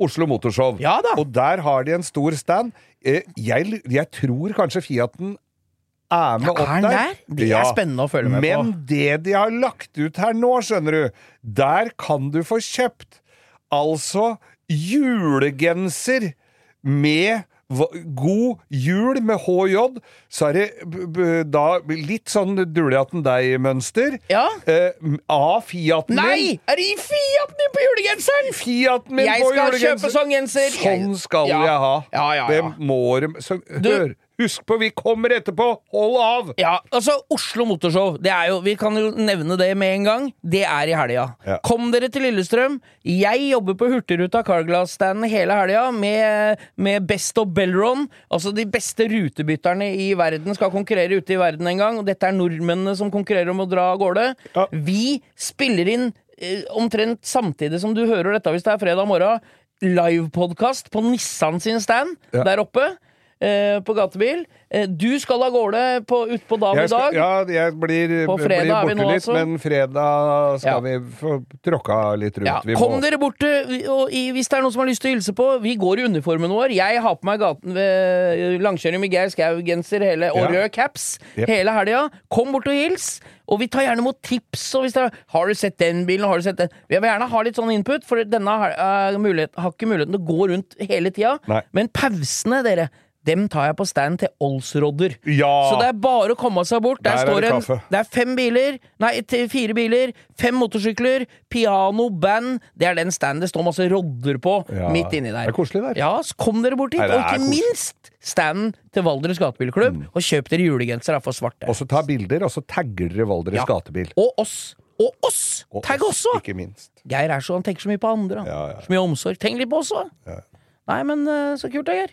Oslo Motorshow. Ja da. Og der har de en stor stand. Eh, Jeg, jeg tror kanskje Fiaten er med Ja, opp er der. der? Det er spennende å følge med Men på. det de har lagt ut her nå, skjønner du, der kan du få kjøpt altså julegenser med God jul med HJ, så er det da litt sånn dulejatten-deg-mønster. Ja. Eh, av Fiaten Nei! Er det i Fiaten din på julegenseren?! Fiaten min Jeg på skal kjøpe sånn genser. Sånn skal Ja. jeg ha. Ja, ja, ja. Det må de så, Hør! Husk på, vi kommer etterpå! Hold av! Ja, altså Oslo Motorshow. Det er jo, vi kan jo nevne det med en gang. Det er i helga. Ja. Kom dere til Lillestrøm. Jeg jobber på Hurtigruta Carglass-standen hele helga med, med Best of Bellron. Altså de beste rutebytterne i verden skal konkurrere ute i verden en gang. Og dette er nordmennene som konkurrerer om å dra av gårde. Ja. Vi spiller inn eh, omtrent samtidig som du hører dette, hvis det er fredag morgen, livepodkast på Nissan sin stand Ja. der oppe. Eh, På gatebil. Eh, Du skal av gårde på, ut på dagen i dag. ja, jeg blir, På fredag blir er vi nå, litt, altså. men fredag skal Ja. vi få tråkka litt rundt. Ja, Vi kom må- dere bort og i, Hvis det er noen som har lyst til å hilse på Vi går i uniformen vår. Jeg har på meg gaten ved langkjøring med Geir Skau-genser hele, og rød caps yep. hele helga. Kom bort og hils. Og vi tar gjerne imot tips. Og hvis det er, har du sett den bilen? Har du sett den? Vi vil gjerne ha litt sånn input, for denne har, eh, mulighet, har ikke muligheten til å gå rundt hele tida. Men pausene, dere, dem tar jeg på stand til Olsrodder. Ja! Så det er bare å komme seg bort. Der, Der er står det en, kaffe. det er fem biler, nei, fire biler, fem motorsykler, piano, band. Det er den standen det står masse rodder på Ja. midt inni der. Det er koselig der. Ja, så kom dere bort dit. Nei, og ikke koselig. minst standen til Valdres Gatebilklubb, og kjøp dere julegenser for svarte. Og så ta bilder, og så tagger dere Valdres Ja. gatebil. Og oss! Og oss! Og Tagg oss, også! Ikke minst. Geir er så, han tenker så mye på andre. han. Ja, ja. Så mye omsorg. Tenk litt på oss òg. Ja. Nei, men eh, så kult da, Geir.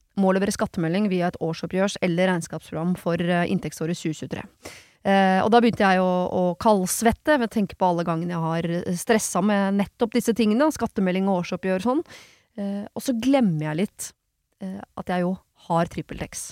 må levere skattemelding via et årsoppgjørs- eller regnskapsprogram for eh, inntektsåret 2023. Eh, og da begynte jeg å, å kaldsvette ved å tenke på alle gangene jeg har stressa med nettopp disse tingene, skattemelding og årsoppgjør og sånn. Eh, og så glemmer jeg litt eh, at jeg jo har TrippelTex.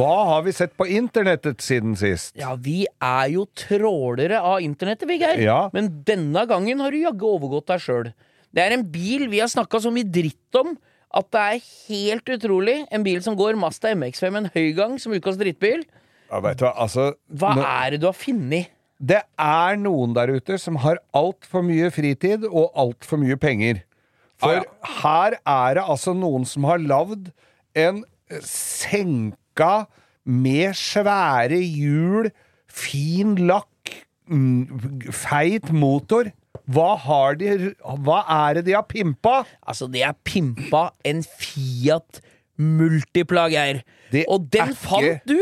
Hva har vi sett på internettet siden sist? Ja, vi er jo trålere av internettet, vi, Geir. Ja. Men denne gangen har du jaggu overgått deg sjøl. Det er en bil vi har snakka så mye dritt om at det er helt utrolig. En bil som går Mazda MX5 med en høygang som ukas drittbil. Ja, vet du hva, altså Hva nå- er det du har funnet? Det er noen der ute som har altfor mye fritid og altfor mye penger. For Ah, her er det altså noen som har lagd en senka med svære hjul, fin lakk, mm, feit motor. Hva har de Hva er det de har pimpa? Altså, de har pimpa en Fiat Multipla, Geir. Og den fant du!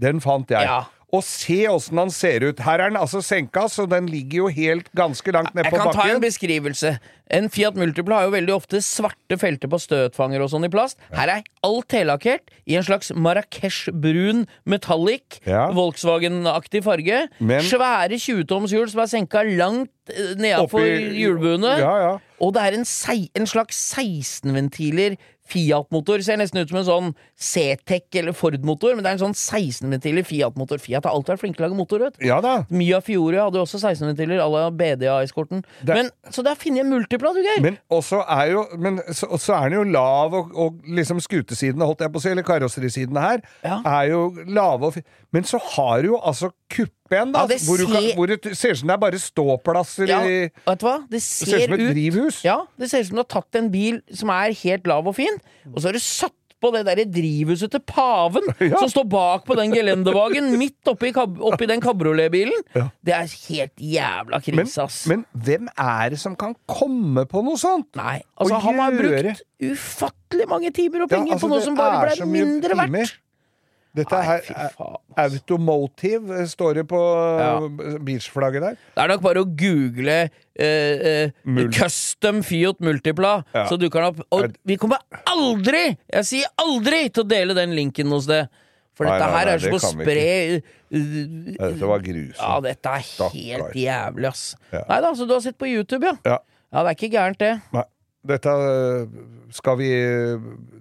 Den fant jeg. Ja. Og se åssen den ser ut. Her er den altså senka, så den ligger jo helt ganske langt ned på bakken. Jeg kan ta en beskrivelse. En Fiat Multipla har jo veldig ofte svarte felter på støtfanger og sånn i plast. Her er alt hellakkert i en slags Marrakech-brun metallic, Ja. Volkswagen-aktig farge. Men- Svære 20-tomshjul som er senka langt eh, nedafor hjulbuene. Ja, ja. Og det er en, en slags 16-ventiler Fiat-motor. Ser nesten ut som en sånn C-Tech eller Ford-motor, men det er en sånn 16-ventiler Fiat-motor. Fiat har alltid vært flinke til å lage motor, vet du. Ja da. Mia Fiore hadde jo også 16-ventiler à la BDA-eskorten. Så der finner jeg multipla, du, Geir. Men også er jo Men så, så er den jo lav, og, og liksom skutesidene, holdt jeg på å si, eller karosserisiden her, Ja. er jo lave og Men så har du jo altså kuppen, da, Ja, det hvor, du kan, hvor det ser ut som det er bare ståplasser Ja, i vet du hva? Det Det ser, ser ut som et drivhus. Ja, det ser ut som du har tatt en bil som er helt lav og fin, og så har du satt på det derre drivhuset til paven Ja. som står bak på den gelendevagen, midt oppi, oppi den kabrioletbilen. Ja. Det er helt jævla krise, ass. men hvem er det som kan komme på noe sånt? Nei, altså han har brukt ufattelig mange timer og Ja, penger altså, på noe som bare ble mindre verdt. Dette Nei, er Automotive, står det på Ja. bilsflagget der. Det er nok bare å google eh, eh, Custom Fiat Multipla, Ja. så dukker den opp. Og vi kommer aldri, jeg sier aldri, til å dele den linken hos det. For Nei, dette nei, her nei, er som å spre Dette var grusomt. Ja, dette er helt helt jævlig, ass. Ja. Nei da, så du har sett på YouTube, ja? Ja. Ja, det er ikke gærent, det. Nei, dette skal vi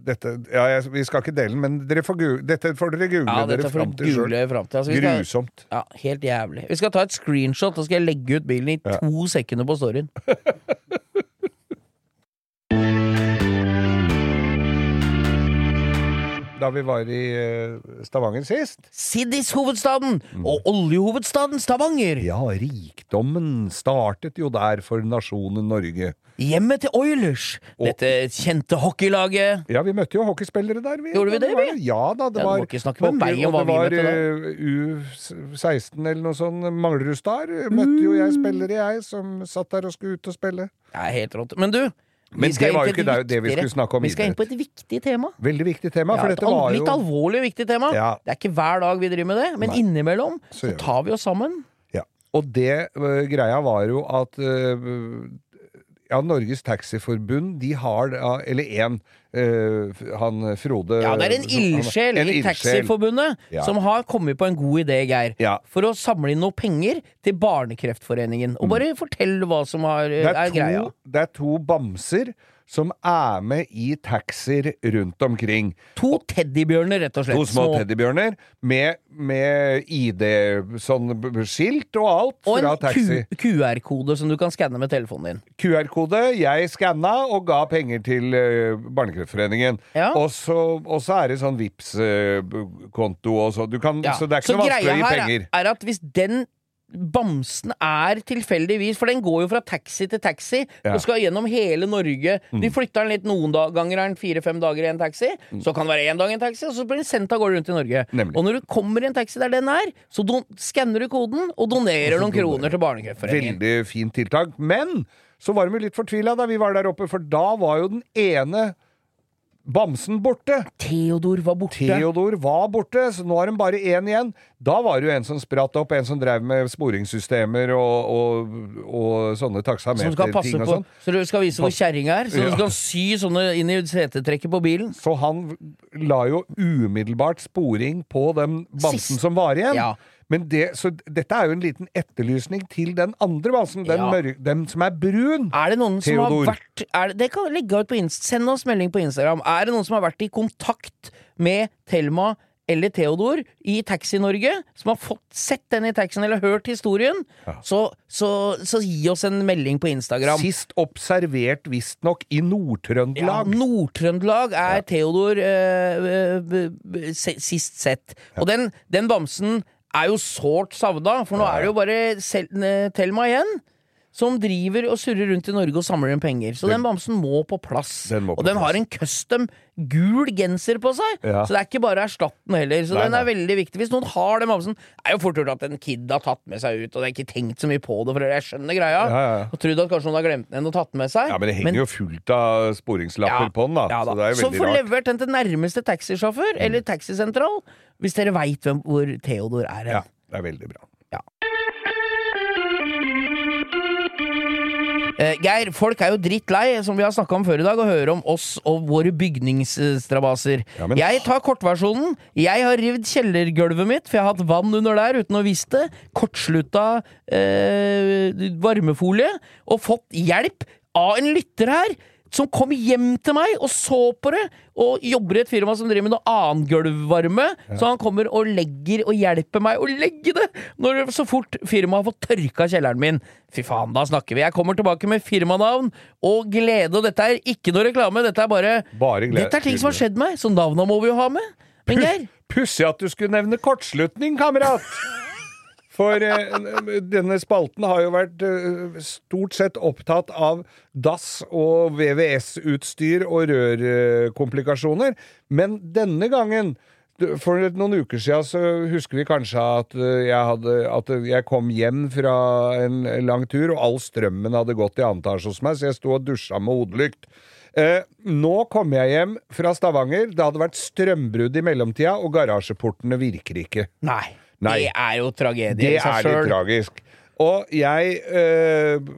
dette, ja, jeg, Vi skal ikke dele den, men dere får dette får dere google Ja, dere fram til sjøl. Altså, skal, Grusomt. ja, helt jævlig. Vi skal ta et screenshot, og skal jeg legge ut bilen i to sekunder på storyen. da vi var i eh, Stavanger sist. Siddis-hovedstaden og oljehovedstaden Stavanger. Ja, rikdommen startet jo der for nasjonen Norge. Hjemmet til Oilers, dette kjente hockeylaget. Ja, vi møtte jo hockeyspillere der. Vi, Gjorde vi det, vi? Ja da, det Ja, du var må ikke snakke med meg om og hva vi det møtte var eh, U16 eller noe sånt, Manglerudstad. Møtte jo jeg spillere, jeg, som satt der og skulle ut og spille. Det er helt rått. Men du, Men det var jo ikke det, vi skulle snakke om Vi skal inn på et viktig tema. Veldig viktig tema, Ja, for et dette var jo litt alvorlig viktig tema. Ja. Det er ikke hver dag vi driver med det, men Nei. innimellom Så så tar vi oss sammen. Ja. Og det uh, greia var jo at øh, ja, Norges Taxiforbund, de har Eller én, han Frode Ja, det er en ildsjel i. Taxiforbundet Ja. som har kommet på en god idé, Geir. Ja. For å samle inn noe penger til Barnekreftforeningen. Og bare fortell hva som har, Mm. Det er, er, greia. det er to bamser som er med i taxier rundt omkring. To teddybjørner, rett og slett. To små teddybjørner med, med ID, sånn og alt Og fra taxi. Og en QR-kode som du kan skanne med telefonen din. QR-kode. Jeg skanna og ga penger til uh, Barnekreftforeningen. Ja. Og så og så er det sånn vips konto og så. Du kan, Ja. Så det er ikke noe vanskelig å gi her er at hvis den bamsen er tilfeldigvis For den går jo fra taxi til taxi Ja. og skal gjennom hele Norge. De flytter den litt noen da, ganger er den fire-fem dager i en taxi. Så kan det være én dag i en taxi, og så blir den sendt av gårde rundt i Norge. Nemlig. Og når du kommer i en taxi der den er, så skanner du koden og donerer noen kroner til Barnekreftforeningen. Veldig fint tiltak. Men så var de jo litt fortvila da vi var der oppe, for da var jo den ene bamsen borte. Theodor var borte. Theodor var borte, så nå har de bare én igjen. Da var det jo en som spratt opp, en som drev med sporingssystemer og, og, og sånne taksameterting og sånn. Så du skal vise hvor kjerringa er? Så du skal sy sånne inn i setetrekket på bilen? Så han la jo umiddelbart sporing på den bamsen Sist- som var igjen. Ja. Men det, så dette er jo en liten etterlysning til den andre basen, den, Ja. mørk, den som er brun. Er det noen som har vært det, det kan legge ut på Insta, Send oss melding på Instagram. Er det noen som har vært i kontakt med Thelma eller Theodor i Taxi-Norge? Som har fått sett den i taxien eller hørt historien? Så, så, så gi oss en melding på Instagram. Sist observert visstnok i Ja, Nord-Trøndelag. Nord-Trøndelag er Theodor eh, eh, se- sist sett. Og den, den bamsen er jo sårt savna, for nå er det jo bare Thelma igjen. Som driver og surrer rundt i Norge og samler inn penger. Så den bamsen må på plass. Den må på og den plass. har en custom gul genser på seg, Ja. så det er ikke bare erstatt den heller. Så Nei, den er nei. veldig viktig. Hvis noen har den bamsen Er jo fort gjort at en kid har tatt med seg ut, og det er ikke tenkt så mye på det, for jeg skjønner greia. Ja, ja. Og trodd at kanskje noen har glemt den og tatt den med seg. Ja, men det henger jo fullt av sporingslapper på den, da. Ja, Så det er jo veldig rart. Så få levert den til nærmeste taxisjåfør eller taxisentral, hvis dere veit hvor Theodor er hen. Ja, det er veldig bra. Eh, Geir, folk er jo drittlei, som vi har snakka om før i dag, å høre om oss og våre bygningsstrabaser. Ja, men- Jeg tar kortversjonen. Jeg har rivd kjellergulvet mitt, for jeg har hatt vann under der uten å visst det. Kortslutta eh, varmefolie, og fått hjelp av en lytter her. Som kom hjem til meg og så på det, og jobber i et firma som driver med noe annen gulvvarme. Så han kommer og legger og hjelper meg å legge det når så fort firmaet har fått tørka kjelleren min. Fy faen, da snakker vi. Jeg kommer tilbake med firmanavn og glede, og dette er ikke noe reklame. Dette er bare, Bare. Dette er ting som har skjedd meg, så navna må vi jo ha med. Men Geir, Pussig at du skulle nevne kortslutning, kamerat! For eh, denne spalten har jo vært eh, stort sett opptatt av dass og VVS-utstyr og rørkomplikasjoner. Men denne gangen For noen uker siden så husker vi kanskje at eh, jeg, hadde, at jeg kom hjem fra en lang tur, og all strømmen hadde gått i annen etasje hos meg, så jeg sto og dusja med hodelykt. Eh, nå kom jeg hjem fra Stavanger. Det hadde vært strømbrudd i mellomtida, og garasjeportene virker ikke. nei. Nei. Det er jo tragedie i seg er litt tragisk. Og jeg øh,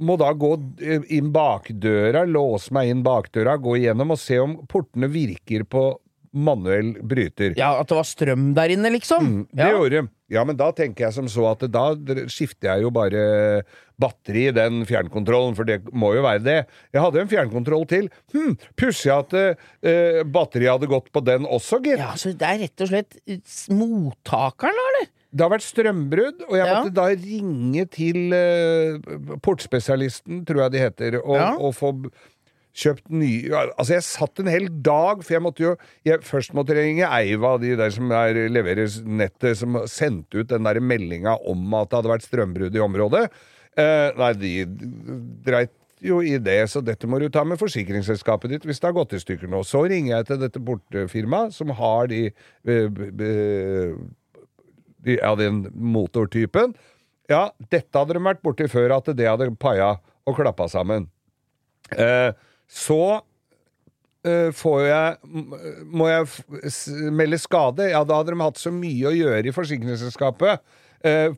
må da gå eh, inn bakdøra, låse meg inn bakdøra, gå igjennom og se om portene virker på manuell bryter. Ja, At det var strøm der inne, liksom? Mm, Det ja. gjorde det. Ja, men da tenker jeg som så at da skifter jeg jo bare batteri i den fjernkontrollen, for det må jo være det. Jeg hadde en fjernkontroll til. Hm, Pussig at eh, batteriet hadde gått på den også, gitt. ja, Så det er rett og slett eh, mottakeren, eller? Det har vært strømbrudd, og jeg Ja. måtte da ringe til eh, portspesialisten, tror jeg de heter, og, Ja. og få kjøpt nye Altså, jeg satt en hel dag, for jeg måtte jo jeg, Først måtte jeg ringe Eiva, de der som er, leverer nettet, som sendte ut den der meldinga om at det hadde vært strømbrudd i området. Eh, nei, de dreit jo i det, så dette må du ta med forsikringsselskapet ditt hvis det har gått i stykker nå. Så ringer jeg til dette bortefirmaet, som har de, eh, de Ja, den motortypen. Ja, dette hadde de vært borti før, at det hadde paia og klappa sammen. Eh, så eh, får jeg Må jeg melde skade? Ja, da hadde de hatt så mye å gjøre i forsikringsselskapet. Eh,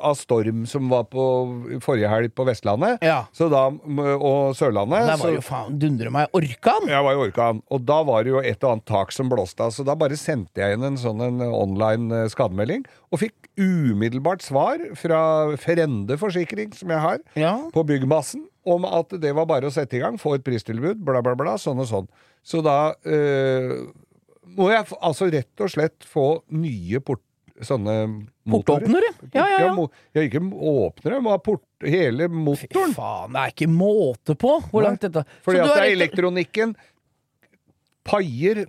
av storm som var på forrige helg på Vestlandet Ja. så da, og Sørlandet. Der var jo faen dundre meg orkan! jeg var jo orkan, og da var det jo et og annet tak som blåste av, så da bare sendte jeg inn en sånn en online eh, skademelding, og fikk umiddelbart svar fra Frende Forsikring, som jeg har, Ja. på byggmassen, om at det var bare å sette i gang, få et pristilbud, bla, bla, bla, sånn og sånn. Så da øh, må jeg altså rett og slett få nye port... Sånne. Portåpnere? Ja, ja, ja. ja ikke åpnere, men port... Hele Fy faen, det er ikke måte på hvor langt dette Fordi at det er elektronikken paier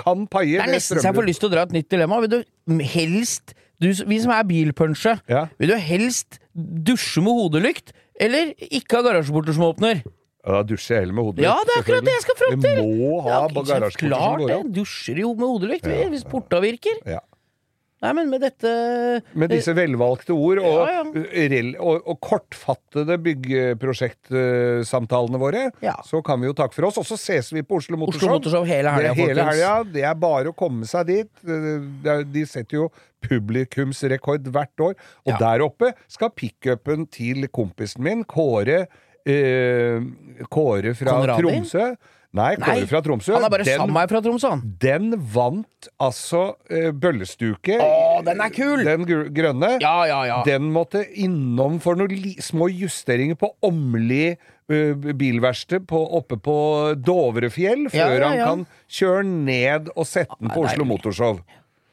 Kan paie Det er nesten så jeg får lyst til å dra et nytt dilemma. Vil du helst du, Vi som er bilpunsje, Ja. vil du helst dusje med hodelykt, eller ikke ha garasjeporter som åpner? Ja, dusjer jeg heller med hodelykt. Ja, det er akkurat det jeg skal fram til! Vi må ha Ja, ja, garasjeporter som klart går opp. Dusjer jo med hodelykt vi, hvis porta virker. Ja. Nei, men med dette Med disse velvalgte ord og, Ja, ja. og, og kortfattede byggeprosjektsamtalene våre, Ja. så kan vi jo takke for oss. Og så ses vi på Oslo Motorshow. Oslo Motorshow hele Det helga, er hele helga. Det er bare å komme seg dit. De setter jo publikumsrekord hvert år. Og der oppe skal pickupen til kompisen min, Kåre eh, Kåre fra Konradin? Tromsø Nei, kommer fra Tromsø. Han er bare Den- sammen fra Tromsø, han. Den vant altså uh, bøllestuke. Å, den er kul! Den gr grønne. Ja, ja, ja. Den måtte innom for noen små justeringer på Åmli uh, bilverksted oppe på Dovrefjell, før Ja, ja, han kan kjøre ned og sette den på Oslo. Motorshow.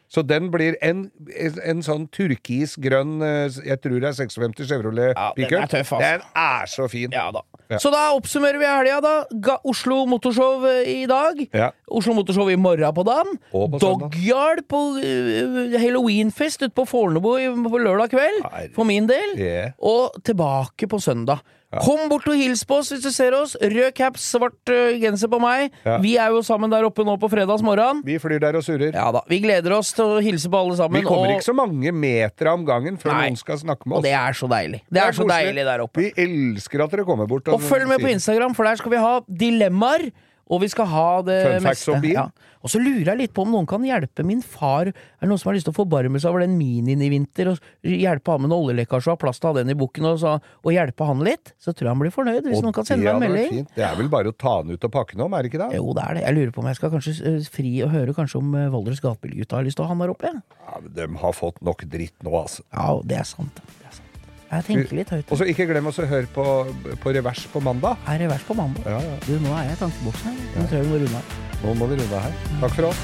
Så den blir en, en, sånn turkis-grønn eh, Jeg tror det er 56 Chevrolet Ja, den er tøff, altså. Den er så fin! Ja da. Ja. Så da oppsummerer vi helga, da. Ga Oslo Motorshow eh, i dag. Ja. Oslo Motorshow i morgen på dagen. På. Dogyard på uh, Halloweenfest ute på Fornebu på lørdag kveld, for min del. Yeah. Og tilbake på søndag. Kom bort og hils på oss hvis du ser oss. Rød caps, svart uh, genser på meg. Ja. Vi er jo sammen der oppe nå på fredags morgen. Vi flyr der og surrer. Ja da, Vi gleder oss til å hilse på alle sammen. Vi kommer og, ikke så mange meter om gangen før Nei. noen skal snakke med og oss. det er så deilig. Det er så koselig. deilig der oppe. Vi elsker at dere kommer bort. Og følg med på Instagram, for der skal vi ha dilemmaer. Og vi skal ha det meste. Ja. Og så lurer jeg litt på om noen kan hjelpe min far. Er det noen som har lyst til å forbarme seg over den minien i vinter? Og hjelpe han med en oljelekkasje og ha plass til å ha den i bukken, og, så, og hjelpe han litt? Så tror jeg han blir fornøyd, hvis Og noen kan sende meg en melding. fint. Det er vel bare å ta den ut og pakke den om, er det ikke det? Jo, det er det. Jeg lurer på om jeg skal kanskje eh, fri og høre kanskje om uh, Valdres Gatebilgutta har lyst til å ha han der oppe. Ja, Ja, men De har fått nok dritt nå, altså. ja det er sant. Jeg tenker litt høyt. Og så ikke glem å høre på, på Revers på mandag. Her er vers på mandag. Ja, ja. Du, nå er jeg i tankeboksen her. Nå tror jeg vi må runde av. Nå må vi runde her. Takk for oss.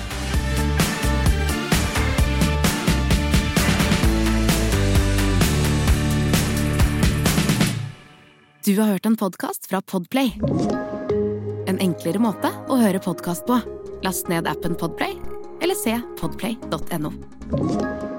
Du har hørt en podkast fra Podplay. En enklere måte å høre podkast på. Last ned appen Podplay, eller se podplay.no.